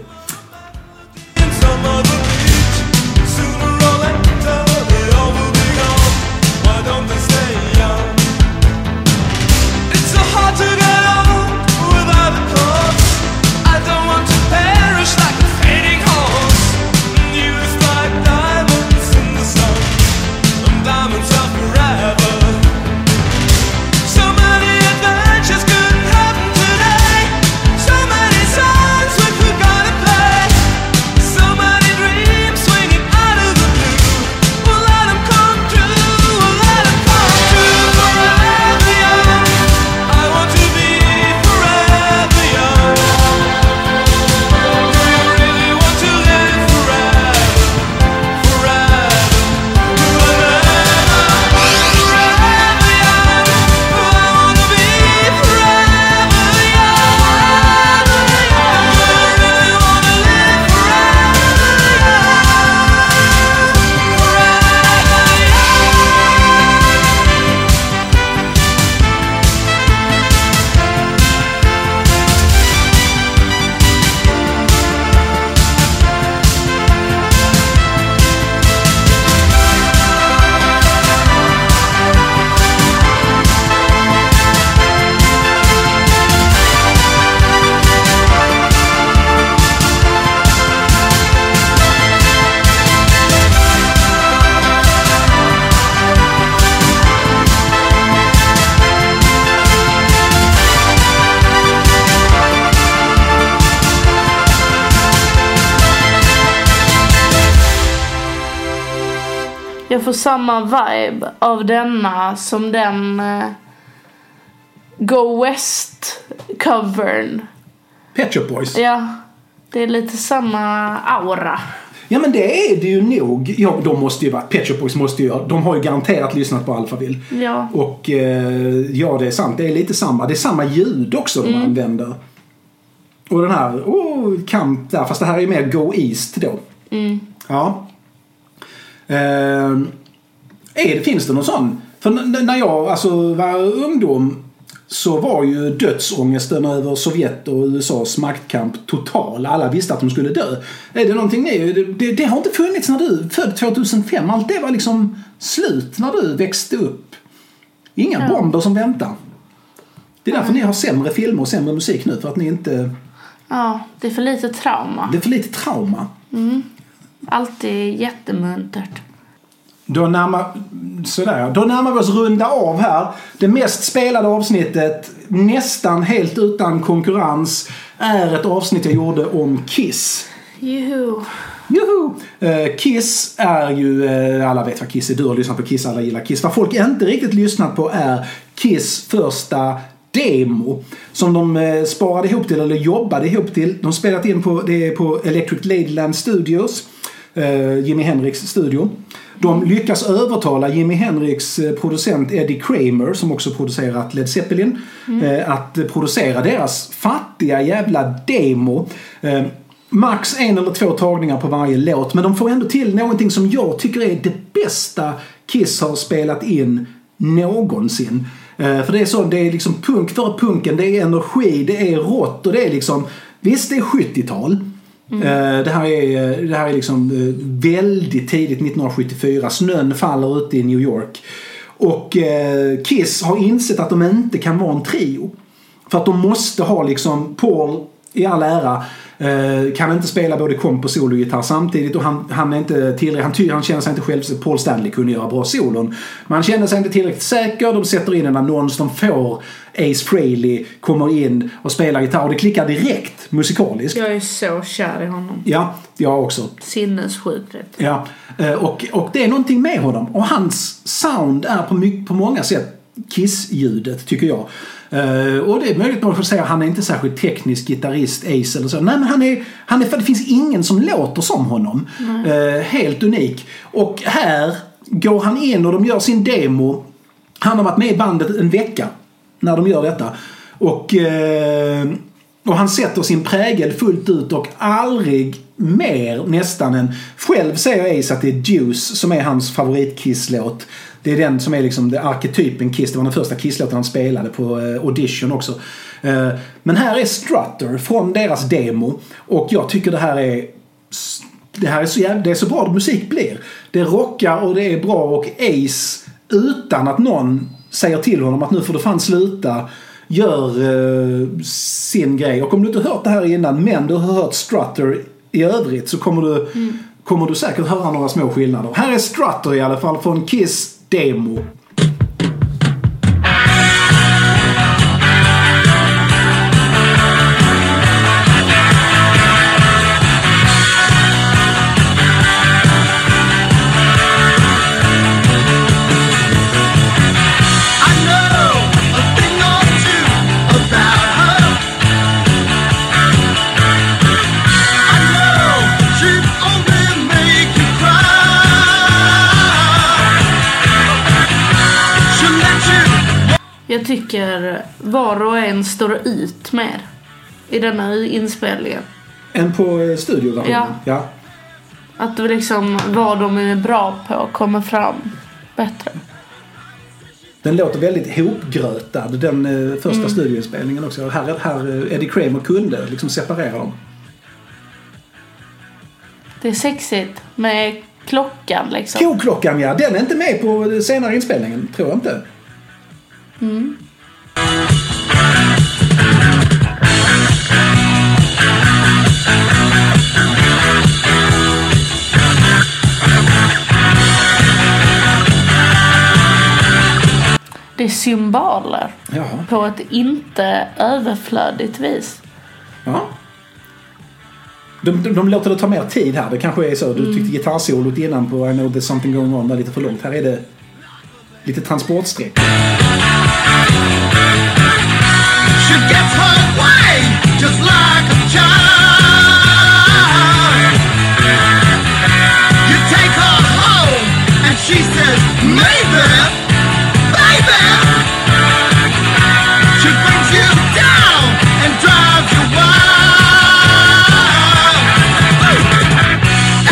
Av denna som den eh, Go West-covern. Pet Shop Boys. Ja, det är lite samma aura. Ja men det är det ju nog. Ja, de måste ju vara, Pet Shop Boys måste ju De har ju garanterat lyssnat på Alphaville. Ja. Och eh, ja, det är sant. Det är lite samma. Det är samma ljud också de använder. Och den här, oh, kamp där. Fast det här är mer Go East då. Ja. Eh, är det, finns det någon sån? För när jag alltså, var ungdom så var ju dödsångesten över Sovjet och USAs maktkamp total. Alla visste att de skulle dö. Är det någonting ni, det, det, det har inte funnits när du född 2005. Allt det var liksom slut när du växte upp. Inga Ja. bomber som väntar. Det är därför ni har sämre filmer och sämre musik nu. För att ni inte... Ja, det är för lite trauma. Det är för lite trauma. Alltid jättemuntert. Då närmar, sådär, då närmar vi oss runda av här. Det mest spelade avsnittet, nästan helt utan konkurrens, är ett avsnitt jag gjorde om Kiss. Juhu. Juhu! Eh, Kiss är ju, eh, alla vet vad Kiss är, du har lyssnat på Kiss, alla gillar Kiss. Vad folk inte riktigt lyssnat på är Kiss första demo som de eh, sparade ihop till, eller jobbade ihop till. De spelat in på, det är på Electric Ladyland Studios, eh, Jimi Hendrix studio. De lyckas övertala Jimi Hendrix eh, producent Eddie Kramer, som också producerat Led Zeppelin, eh, att eh, producera deras fattiga jävla demo. Eh, Max en eller två tagningar på varje låt, men de får ändå till någonting som jag tycker är det bästa Kiss har spelat in någonsin. Eh, För det är så, det är liksom punk för punken, det är energi, det är rått och det är liksom, visst det är 70-tal. Mm. Eh, det här är, eh, det här är liksom eh, väldigt tidigt 1974, snön faller ute i New York. Och Kiss har insett att de inte kan vara en trio. För att de måste ha liksom Paul i all ära kan inte spela både komp och sologitarr samtidigt och han, han är inte tillräckligt, han, ty, han känner sig inte själv, Paul Stanley kunde göra bra solon. Men han känner sig inte tillräckligt säker, de sätter in en annons, de får Ace Frehley kommer in och spelar gitarr och det klickar direkt musikaliskt. Jag är så kär i honom. Ja, jag också. Sinnessjukt rätt. Ja, eh, och, och det är någonting med honom. Och hans sound är på, mycket, på många sätt Kiss-ljudet, tycker jag. Eh, och det är möjligt att man säga att han är inte särskilt teknisk gitarrist, Ace eller så. Nej men han är, han är, för det finns ingen som låter som honom. Eh, helt unik. Och här går han in och de gör sin demo. Han har varit med i bandet en vecka när de gör detta. Och, eh, och han sätter sin prägel fullt ut och aldrig mer nästan än... Själv säger Ace att det är Juice som är hans favorit-Kiss-låt. Det är den som är liksom det arketypen Kiss. Det var den första Kiss-låten han spelade på eh, audition också. Eh, men här är Strutter från deras demo. Och jag tycker det här är det här är så, jävla, det är så bra musik blir. Det rockar och det är bra och Ace utan att någon säger till honom att nu får du fan sluta gör eh, sin grej. Och om du inte hört det här innan men du har hört Strutter i övrigt så kommer du, kommer du säkert höra några små skillnader. Här är Strutter i alla fall från Kiss Demo. Tycker var och en står ut mer i denna inspelningen. En på eh, studioversionen. Ja. ja. Att liksom vad de är bra på kommer fram bättre. Den låter väldigt hopgrötad den eh, första studioinspelningen också. Här, här eh, Eddie Kramer kunde liksom separera dem. Det är sexigt med klockan liksom. Koklockan ja, den är inte med på senare inspelningen. Tror jag inte. Det är symboler Jaha. på ett inte överflödigt vis. Ja. De, de, de låter det ta mer tid här. Det kanske är så. Du tyckte gitarrsolot innan på I know there's something going on var lite för långt. Här är det lite transportsträck. She gets just like a child. You take her home and she says, baby. She brings you down and drives you wild.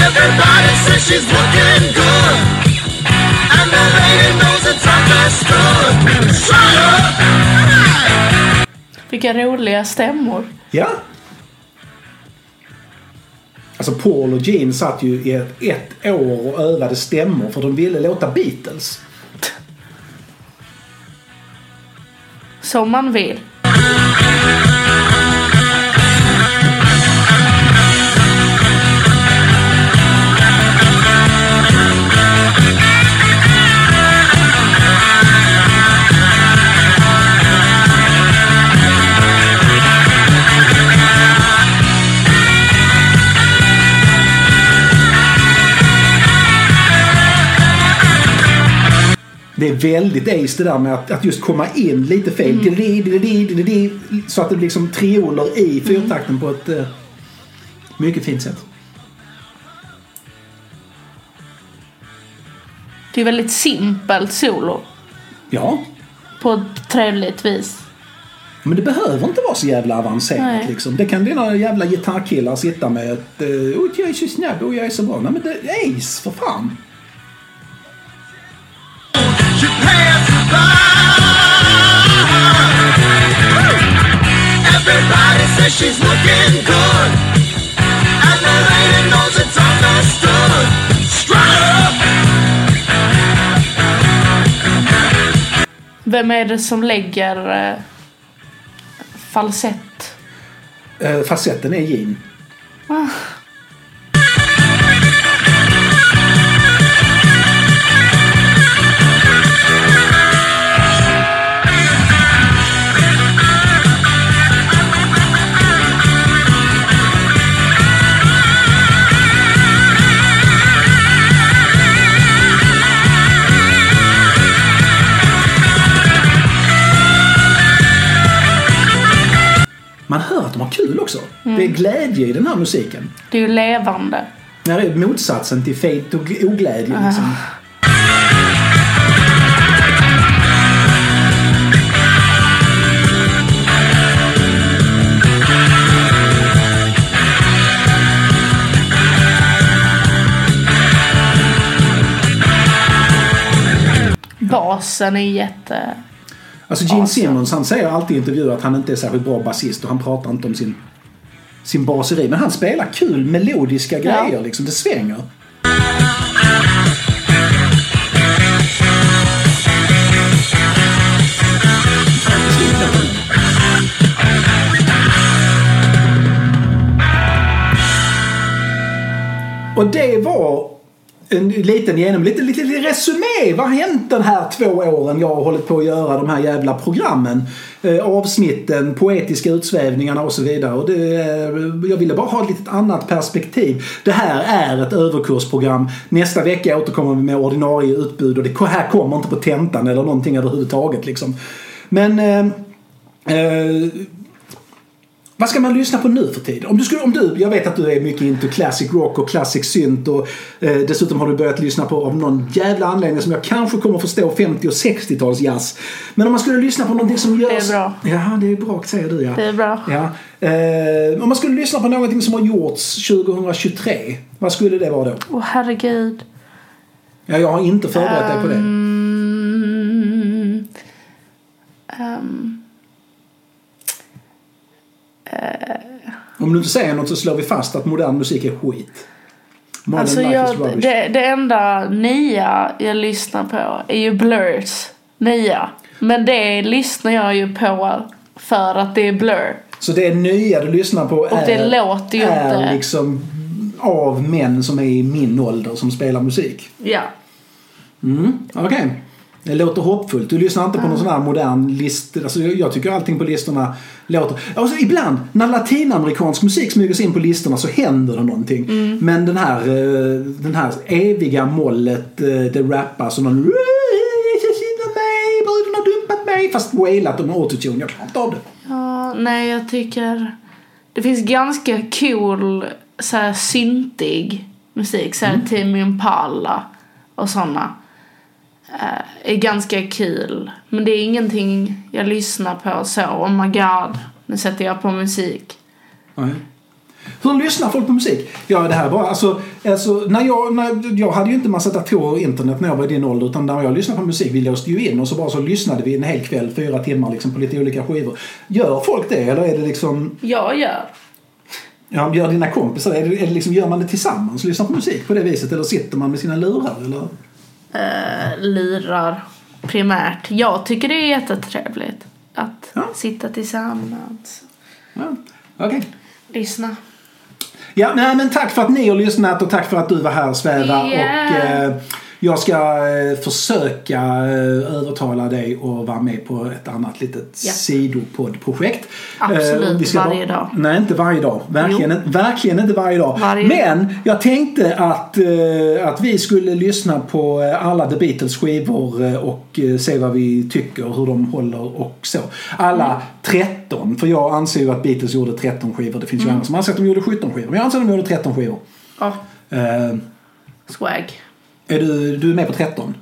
Everybody says she's looking good. And the lady knows it's understood. Shut up! Vilka roliga stämmor. Ja. Alltså Paul och Gene satt ju i ett, ett år och övade stämmor för de ville låta Beatles. Som man vill. Det är väldigt ace det där med att, att just komma in lite fel. Mm. Så att det blir liksom trioler i fyrtakten på ett eh, mycket fint sätt. Det är väldigt simpelt solo. Ja, På ett trevligt vis. men det behöver inte vara så jävla avancerat liksom. Det kan dina jävla gitarrkillar sitta med ett eh, oh, jag är så snabb och jag är så bra. Nej men det är ace för fan. She's looking good. And the lady knows it's understood. Strut up! Vem är det som lägger eh, falsett? Eh, facetten är Gene. kul också. Det är glädje i den här musiken. Det är ju levande. Det här är motsatsen till fejt och oglädje liksom. Basen är jätte... Alltså Gene Awesome. Simmons han säger alltid i intervjuer att han inte är särskilt bra basist och han pratar inte om sin, sin baseri. Men han spelar kul melodiska grejer liksom. Det svänger. Och det var en liten genom, lite, lite, lite resumé. Vad har hänt den här två åren jag har hållit på att göra de här jävla programmen? Eh, avsnitten, poetiska utsvävningarna och så vidare. Och det, eh, jag ville bara ha ett litet annat perspektiv. Det här är ett överkursprogram. Nästa vecka återkommer vi med ordinarie utbud och det här kommer inte på tentan eller någonting överhuvudtaget liksom. Men eh, eh, vad ska man lyssna på nu för tiden? Om du, skulle, om du, jag vet att du är mycket into classic rock och classic synt och eh, dessutom har du börjat lyssna på av någon jävla anledning som jag kanske kommer förstå 50 och 60-tals jazz. Men om man skulle lyssna på någonting som görs... Det är bra. Ja, det är bra säger du ja. Det är bra. Ja. Eh, om man skulle lyssna på någonting som har gjorts 2023, vad skulle det vara då? Åh herregud. Ja, jag har inte förberett dig på det. Ehm, Om du inte säger något så slår vi fast att modern musik är skit. Modern alltså jag, det, det enda nya jag lyssnar på är ju Blurs nya. Men det lyssnar jag ju på för att det är Blur. Så det nya du lyssnar på Och är, det låter ju är inte- liksom av män som är i min ålder som spelar musik. Ja. Mm, Okej. Det låter hoppfullt. Du lyssnar inte på någon sån här modern list. Alltså, jag tycker allting på listorna låter... Alltså, ibland när latinamerikansk musik smyger sig in på listorna så händer det någonting. Mm. Men den här, eh, den här eviga mollet, eh, det rappas och någon... mig, bruden har dumpat mig. Fast wailat och med autotune. Jag klarar inte av det. ja. Nej, jag tycker det finns ganska cool så här syntig musik. Så här Mm. Timmy Impala och såna. Eh, är ganska kul. Men det är ingenting jag lyssnar på så. Oh my god. Nu sätter jag på musik. Nej. Hur lyssnar folk på musik? Ja, det här bara, alltså, alltså när jag, när, jag hade ju inte massa datorer och internet när jag var i din ålder utan när jag lyssnade på musik, vi låste ju in och så bara så lyssnade vi en hel kväll, fyra timmar liksom på lite olika skivor. Gör folk det eller är det liksom, Jag gör. ja, gör dina kompisar, är det, är det liksom, gör man det tillsammans, lyssnar på musik på det viset eller sitter man med sina lurar eller? Eh, lirar primärt. Jag tycker det är jättetrevligt att Ja. sitta tillsammans. Ja, okej. Lyssna. Ja, nej, men tack för att ni har lyssnat och tack för att du var här Sväva. Yeah. Och, eh, jag ska eh, försöka eh, övertala dig att vara med på ett annat litet Ja. sidopoddprojekt. Absolut, Eh, vi ska varje dag. Nej, inte varje dag. Verkligen, Jo. verkligen inte varje dag. Varje Men jag tänkte att, att vi skulle lyssna på alla The Beatles skivor och se vad vi tycker, hur de håller och så. Alla Mm. 13, för jag anser ju att Beatles gjorde 13 skivor. Det finns Mm. ju andra som anser att de gjorde 17 skivor. Men jag anser att de gjorde 13 skivor. Ja, Eh, swag. Är du, du är med på 13?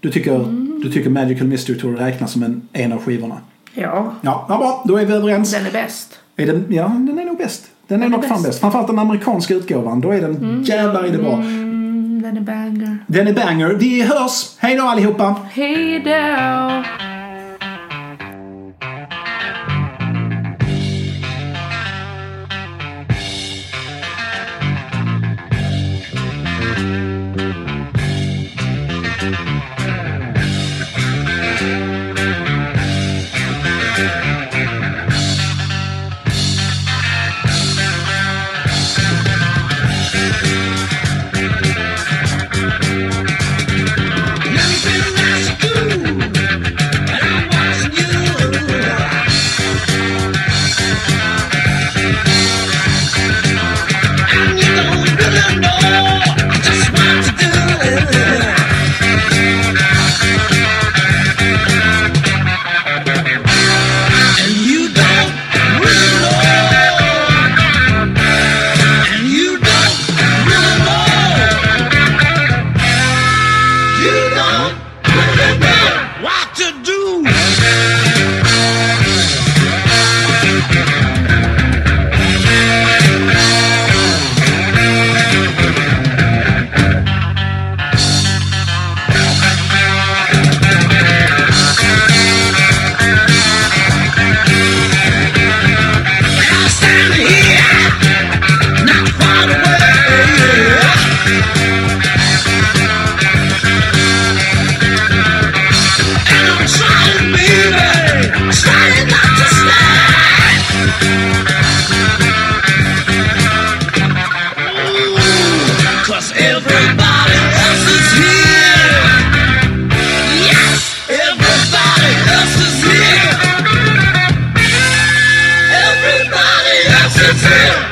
Du tycker, Mm. du tycker Magical Mystery Tour räknas som en, en av skivorna? Ja, Ja, ja bra. Då är vi överens. den är bäst. Är den, ja, den är nog bäst. Den är Den är nog fan bäst. Framförallt den amerikanska utgåvan. Då är den jävlar i det bra. Mm, den är banger. Den är banger. Vi hörs. Hej då allihopa. Hej då!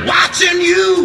Watching you.